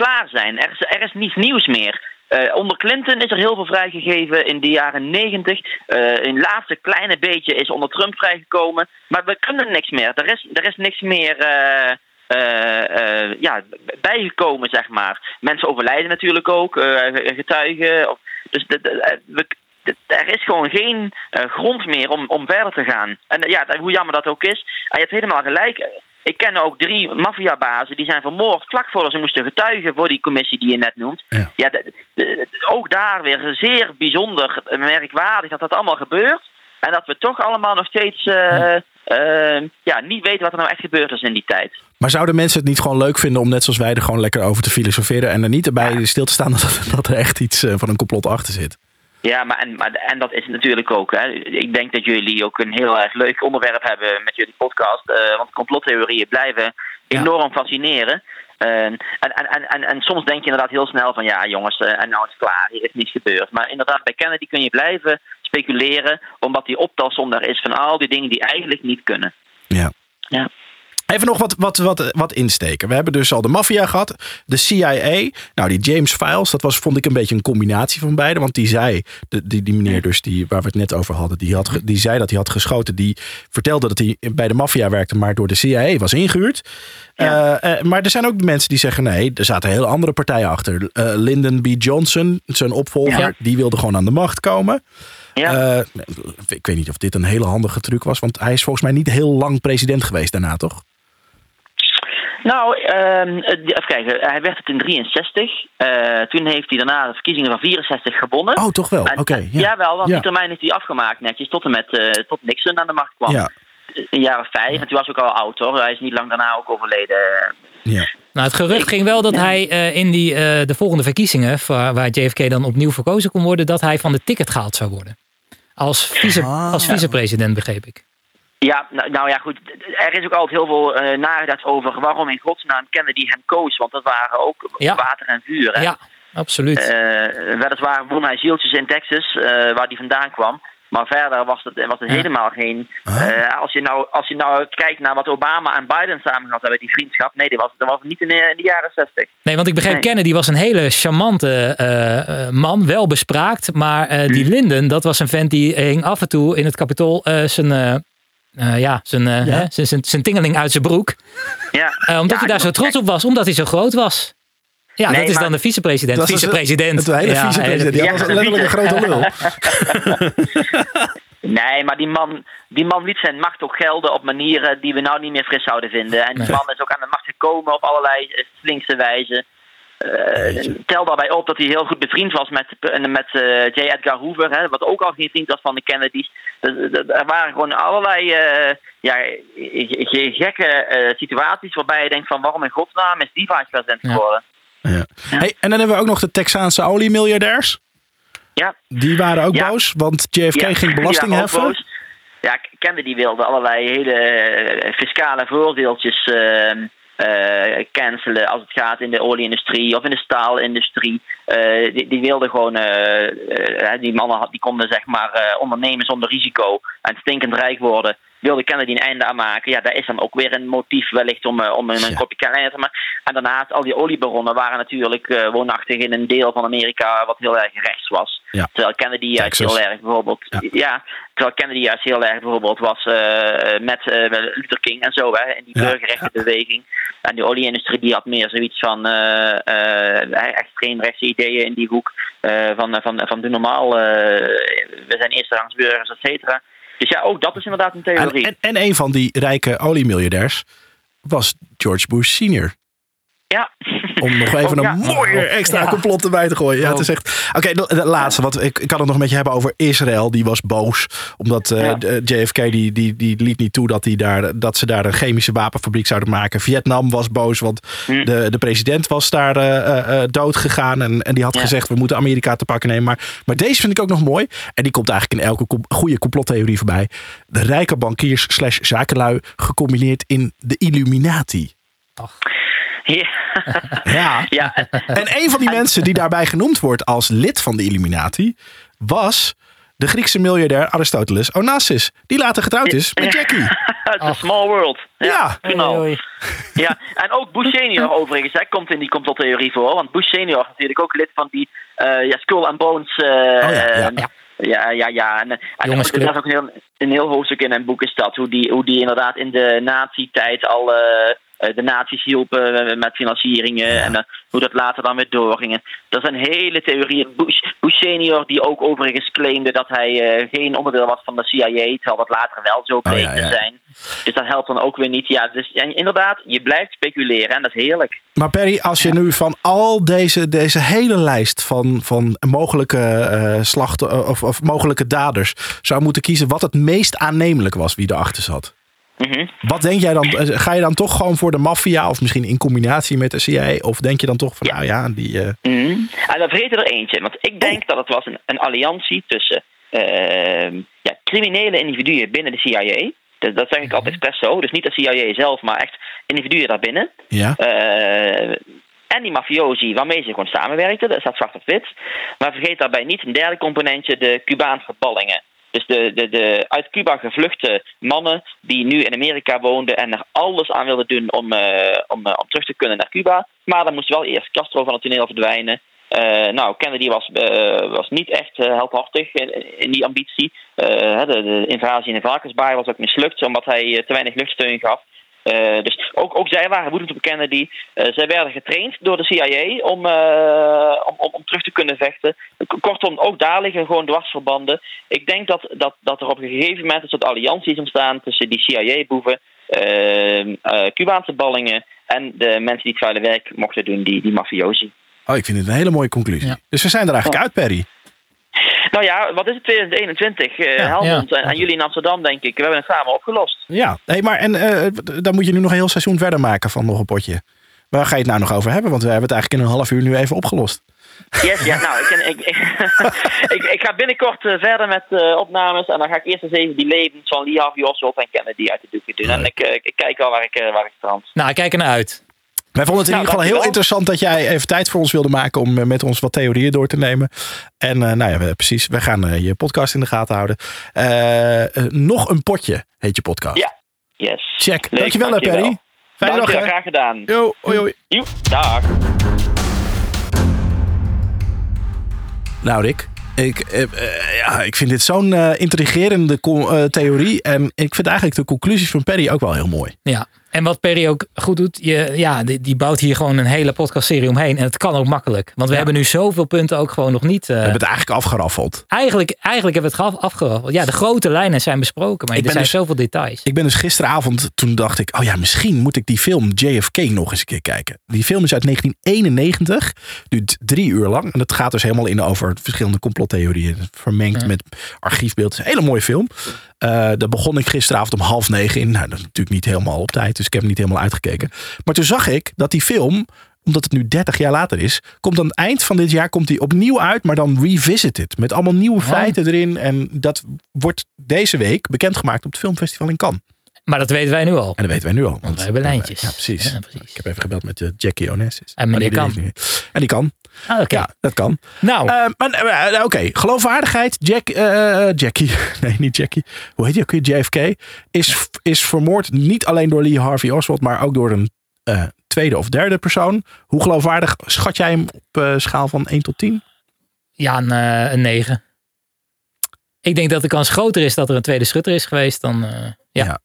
klaar zijn. Er is, er is niets nieuws meer. Eh, onder Clinton is er heel veel vrijgegeven in de jaren negentig. Eh, een laatste kleine beetje is onder Trump vrijgekomen. Maar we kunnen niks meer. Er is, er is niks meer eh, eh, ja, bijgekomen, zeg maar. Mensen overlijden natuurlijk ook, getuigen. Of, dus we, er is gewoon geen grond meer om, om verder te gaan. En ja, hoe jammer dat ook is. En je hebt helemaal gelijk. Ik ken ook drie maffiabazen die zijn vermoord vlak voordat ze moesten getuigen voor die commissie die je net noemt. Ja, de- de- ook daar weer zeer bijzonder, merkwaardig dat dat allemaal gebeurt. En dat we toch allemaal nog steeds eh, eh, ja, niet weten wat er nou echt gebeurd is in die tijd. Maar zouden mensen het niet gewoon leuk vinden om net zoals wij er gewoon lekker over te filosoferen en er niet erbij stil te staan dat, dat er echt iets eh, van een complot achter zit? Ja, maar en, maar, en dat is natuurlijk ook. Hè. Ik denk dat jullie ook een heel erg leuk onderwerp hebben met jullie podcast. eh, want complottheorieën blijven enorm fascineren. En, en, en, en, en soms denk je inderdaad heel snel van ja jongens, eh, en nou is het klaar, hier is niets gebeurd. Maar inderdaad, bij Kennedy kun je blijven speculeren, omdat die optelsom daar is van al die dingen die eigenlijk niet kunnen. Ja. Ja. Even nog wat, wat, wat, wat insteken. We hebben dus al de maffia gehad, de CIA. Nou, die James Files, dat was, vond ik een beetje een combinatie van beide. Want die zei, de, die, die meneer dus die, waar we het net over hadden, die, had, die zei dat hij had geschoten. Die vertelde dat hij bij de maffia werkte, maar door de CIA was ingehuurd. Eh, eh, maar er zijn ook mensen die zeggen, nee, er zaten hele andere partijen achter. Eh, Lyndon B. Johnson, zijn opvolger, Ja. die wilde gewoon aan de macht komen. Ja. Ik weet niet of dit een hele handige truc was, want hij is volgens mij niet heel lang president geweest daarna, toch? Nou, ehm, eh, even kijken. Hij werd het in 63. Eh, toen heeft hij daarna de verkiezingen van 64 gewonnen. Oh, toch wel? Oké. ja. Jawel, want Ja. die termijn heeft hij afgemaakt netjes tot en met eh, tot Nixon aan de macht kwam. Ja. In de jaren vijf. En toen was hij ook al oud hoor. Hij is niet lang daarna ook overleden. Ja. Nou, het gerucht ging wel dat hij eh, in die, eh, de volgende verkiezingen, waar, waar JFK dan opnieuw verkozen kon worden, dat hij van de ticket gehaald zou worden. Als, vice, Ah. als vicepresident, begreep ik. Ja, nou, nou ja, goed. Er is ook altijd heel veel eh nagedacht over waarom in godsnaam Kennedy hem koos. Want dat waren ook Ja. water en vuur. Hè? Ja, absoluut. Eh, weliswaar won hij zieltjes in Texas, eh, waar hij vandaan kwam. Maar verder was het, was het Ja. helemaal geen. eh, als, je nou, als je nou kijkt naar wat Obama en Biden samen gehad hebben, die vriendschap. Nee, dat was, dat was niet in de, in de jaren 60. Nee, want ik begreep, Nee. Kennedy was een hele charmante man, wel bespraakt. Maar eh, die Hm. Lyndon, dat was een vent die hing af en toe in het kapitool eh, zijn, eh, ja, zijn, eh, Ja. hè, zijn, zijn, zijn tingeling uit zijn broek. Ja. Eh, omdat Ja, hij daar zo trots op was, omdat hij zo groot was. Ja, Nee, dat is maar- dan de vicepresident. Was Vicepresident. Het hele vicepresident. Die Ja, was letterlijk een grote lul. Nee, maar die man, die man liet zijn macht ook gelden op manieren die we nou niet meer fris zouden vinden. En die Nee. man is ook aan de macht gekomen op allerlei slinkse wijze. Eh, tel daarbij op dat hij heel goed bevriend was met, met eh, J. Edgar Hoover, hè, wat ook al geen vriend was van de Kennedys. Er waren gewoon allerlei eh, ja, ge- ge- gekke situaties waarbij je denkt van waarom in godsnaam is die vice-president Ja. geworden? Ja. Hey, en dan hebben we ook nog de Texaanse oliemiljardairs. Ja, Die waren ook boos, want JFK ging belasting heffen. Ja, Kennedy wilde allerlei hele fiscale voordeeltjes eh, cancelen als het gaat in de olieindustrie of in de staalindustrie. Eh, die, die wilden gewoon, eh, die mannen die konden zeg maar ondernemen zonder risico en stinkend rijk worden. Wilde Kennedy een einde aan maken. Ja, daar is dan ook weer een motief wellicht om, eh, om een Ja. kopje Kennedy te maken. En daarnaast, al die oliebaronnen waren natuurlijk eh, woonachtig in een deel van Amerika wat heel erg rechts was. Ja. Terwijl Kennedy juist heel erg bijvoorbeeld. Ja. Ja. terwijl Kennedy juist heel erg bijvoorbeeld was eh, met Luther King en zo, hè, in die burgerrechtenbeweging. En die olieindustrie die had meer zoiets van extreemrechtse ideeën in die hoek. van, van, van doe normaal, we zijn eersterangs et cetera. Dus ja, ook dat is inderdaad een En, theorie. en, en een van die rijke oliemiljardairs was George Bush senior. Ja. Om nog even Oh, ja. een mooie extra Ja. complot erbij te gooien. Ja, het is echt. Oké, de, de laatste. Want ik, ik kan het nog met je hebben over Israël. Die was boos. Omdat eh, Ja. de- JFK die, die, die liet niet toe dat, die daar, dat ze daar een chemische wapenfabriek zouden maken. Vietnam was boos. Want Hm. de, de president was daar eh, eh, eh, dood gegaan. En, en die had Ja. gezegd: we moeten Amerika te pakken nemen. Maar, maar deze vind ik ook nog mooi. En die komt eigenlijk in elke goede complottheorie voorbij. De rijke bankiers slash zakenlui gecombineerd in de Illuminati. Ja. Ja. ja. En een van die mensen die daarbij genoemd wordt als lid van de Illuminati was de Griekse miljardair Aristoteles Onassis. Die later getrouwd is met Jackie. It's a small world. Ja, Ja. Ja, en ook Bush senior overigens hè, komt in die complottheorie voor. Want Bush senior is natuurlijk ook lid van die eh, ja, Skull and Bones. eh, Oh ja, ja. ja. Ja, ja, ja. En, en er is ook een heel, een heel hoofdstuk in een boek is dat. Hoe die, hoe die inderdaad in de nazi-tijd al eh, eh, de nazi's hielpen eh, met financieringen. En eh, hoe dat later dan weer doorging. Er zijn hele theorieën. Bush, Bush senior die ook overigens claimde dat hij eh, geen onderdeel was van de CIA. Terwijl dat later wel zo bleek ja, ja. te zijn. Dus dat helpt dan ook weer niet. Ja, dus inderdaad, je blijft speculeren en dat is heerlijk. Maar Perry, als je nu van al deze, deze hele lijst van, van mogelijke eh slachten of, of mogelijke daders zou moeten kiezen wat het meest aannemelijk was wie erachter zat. Mhm. Wat denk jij dan? eh, Ga je dan toch gewoon voor de maffia of misschien in combinatie met de CIA? Of denk je dan toch van, nou ja, die. eh, Mhm. En dan vergeet er eentje. Want ik denk dat het was een, een alliantie tussen ehm, ja, criminele individuen binnen de CIA. Dat, dat zeg ik altijd expres zo. Dus niet de CIA zelf, maar echt individuen daarbinnen. ja. Eh, en die mafiosi waarmee ze gewoon samenwerkten. Dat staat zwart op wit. Maar vergeet daarbij niet een derde componentje, de Cubaanse ballingen. Dus de, de, de uit Cuba gevluchte mannen die nu in Amerika woonden en er alles aan wilden doen om, eh, om, eh, om terug te kunnen naar Cuba. Maar dan moest wel eerst Castro van het toneel verdwijnen. Eh, nou, Kennedy was, was niet echt heldhaftig in, in die ambitie. De, de invasie in de Varkensbaai was ook mislukt omdat hij te weinig luchtsteun gaf. Eh, dus ook, ook zij waren woedend op Kennedy. Eh, zij werden getraind door de CIA om, eh, om, om, om terug te kunnen vechten. Kortom, ook daar liggen gewoon dwarsverbanden. Ik denk dat, dat, dat er op een gegeven moment een soort alliantie is ontstaan tussen die CIA-boeven, eh, Cubaanse ballingen en de mensen die het vuile werk mochten doen, die, die mafiosi. Oh, ik vind het een hele mooie conclusie. Dus we zijn er eigenlijk uit, Perry. Nou ja, wat is het 2021? eh Ja, Helmond ja. En, en jullie in Amsterdam, denk ik. We hebben het samen opgelost. Ja, hey, maar en eh, dan moet je nu nog een heel seizoen verder maken van nog een potje. Waar ga je het nou nog over hebben? Want we hebben het eigenlijk in een half uur nu even opgelost. Yes, ja, nou, ik, ik, ik, ik, ga binnenkort eh, verder met eh, opnames. En dan ga ik eerst eens even die levens van Lee Harvey Oswald en Kennedy uit de doeken doen. En ik, ik kijk wel waar ik, waar ik strand. Nou, ik kijk er naar uit. Wij vonden het in Nou, ieder geval heel interessant dat jij even tijd voor ons wilde maken om eh, met ons wat theorieën door te nemen. En eh, nou ja, precies, we gaan eh, je podcast in de gaten houden. Nog een potje heet je podcast. Ja, yes. Check. Leuk, dankjewel, hè, dankjewel. Perry. Fijne dag, hè. graag gedaan. Yo, hoi, hoi. Joep, dag. Nou, Rick. Ik, ja, ik vind dit zo'n intrigerende theorie. En ik vind eigenlijk de conclusies van Perry ook wel heel mooi. Ja. En wat Perry ook goed doet, je, ja, die, die bouwt hier gewoon een hele podcastserie omheen. En het kan ook makkelijk. Want we hebben nu zoveel punten ook gewoon nog niet. eh, We hebben het eigenlijk afgeraffeld. eigenlijk, eigenlijk hebben we het afgeraffeld. Ja, de grote lijnen zijn besproken, maar Ik er zijn dus- zoveel details. Ik ben dus gisteravond, toen dacht ik, oh ja, misschien moet ik die film JFK nog eens een keer kijken. Die film is uit 1991, duurt drie uur lang. En het gaat dus helemaal in over verschillende complottheorieën. Vermengd met archiefbeeld. Het is een hele mooie film. Eh, daar begon ik gisteravond om half negen in. Nou, dat is natuurlijk niet helemaal op tijd, dus ik heb hem niet helemaal uitgekeken. Maar toen zag ik dat die film, omdat het nu 30 jaar later is, komt aan het eind van dit jaar komt die opnieuw uit, maar dan revisited. Met allemaal nieuwe feiten erin. En dat wordt deze week bekendgemaakt op het filmfestival in Cannes. Maar dat weten wij nu al. En dat weten wij nu al. Want wij hebben lijntjes. Ja, precies. Ja, precies. Ik heb even gebeld met eh, Jackie Onassis. En meneer die- Kan. die- En die kan. Ah. Ja, dat kan. Nou, Eh, maar eh, Oké, geloofwaardigheid. Jack, eh, Jackie. Nee, niet Jackie. Hoe heet die ook weer? JFK. Is, is vermoord niet alleen door Lee Harvey Oswald, maar ook door een eh, tweede of derde persoon. Hoe geloofwaardig schat jij hem op eh, schaal van 1 tot 10? ja, een, eh, een 9. Ik denk dat de kans groter is dat er een tweede schutter is geweest dan. eh, ja. Ja.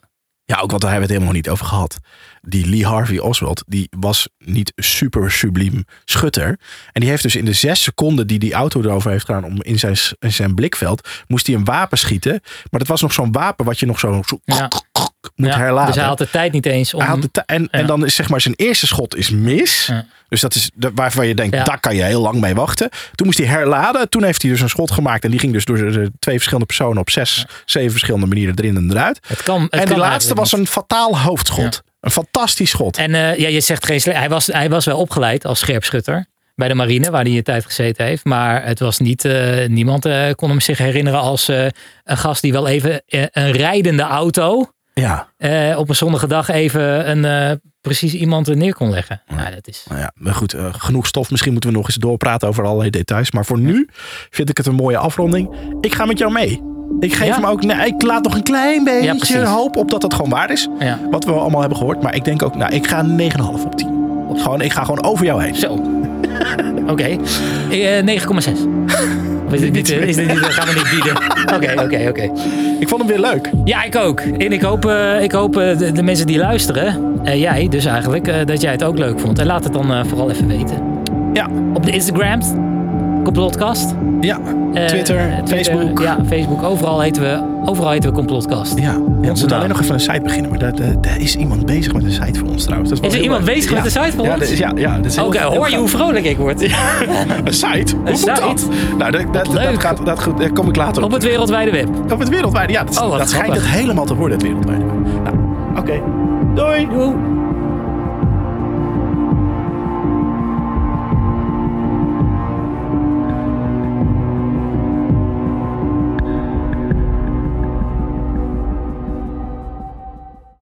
Ja, ook want daar hebben we het helemaal niet over gehad. Die Lee Harvey Oswald, die was niet super subliem schutter. En die heeft dus in de zes seconden die die auto erover heeft gedaan om in zijn, in zijn blikveld, moest hij een wapen schieten. Maar dat was nog zo'n wapen wat je nog zo. Moet Ja, herladen. Dus hij had de tijd niet eens om. Hij had de en, en dan is zeg maar zijn eerste schot is mis. Ja. Dus dat is de, waarvan je denkt, daar kan je heel lang mee wachten. Toen moest hij herladen. Toen heeft hij dus een schot gemaakt. En die ging dus door de, de twee verschillende personen op zes, zeven verschillende manieren erin en eruit. Het kan, het en die laatste was een fataal hoofdschot. Een fantastisch schot. En eh, ja, je zegt geen sle- hij, was, hij was wel opgeleid als scherpschutter. Bij de marine, waar hij een tijd gezeten heeft. Maar het was niet. eh, niemand eh, kon hem zich herinneren als een gast die wel even een rijdende auto. Ja, eh, op een zonnige dag even een, eh, precies iemand er neer kon leggen. Ja, dat is... nou ja, maar goed. eh, genoeg stof. Misschien moeten we nog eens doorpraten over allerlei details. Maar voor nu vind ik het een mooie afronding. Ik ga met jou mee. Ik geef Ja? hem ook. Nee, ik laat nog een klein beetje hoop op dat het gewoon waar is. Wat we allemaal hebben gehoord. Maar ik denk ook, nou, ik ga een 9,5 op 10. Gewoon, ik ga gewoon over jou heen. Zo. Oké. Eh, 9,6. Of Is dit niet, is dit niet, gaan we niet bieden? Oké, oké, oké. Ik vond hem weer leuk. Ja, ik ook. En ik hoop, eh, ik hoop eh, de, de mensen die luisteren, eh, jij dus eigenlijk, dat jij het ook leuk vond. En laat het dan vooral even weten. Ja, Op de Instagrams, Complotcast. ja. Eh, Twitter, Facebook. Ja, Facebook. Overal heten we, overal heten we Complotcast. Ja, ja we moeten alleen nog even een site beginnen. Maar daar, daar, daar is iemand bezig met een site voor ons trouwens. Dat wel Is er iemand leuk. bezig Ja. met de site voor ja, ons? dat is- Ja, ja. is Oké, hoor je hoe vrolijk ik word? Een site? Hoe moet site? dat? Nou, dat, dat, dat, gaat, dat, goed, daar kom ik later op. Op het wereldwijde web. Op het wereldwijde. Ja, dat, Oh, dat schijnt het helemaal te worden, het wereldwijde. Nou, oké. Doei. Doei.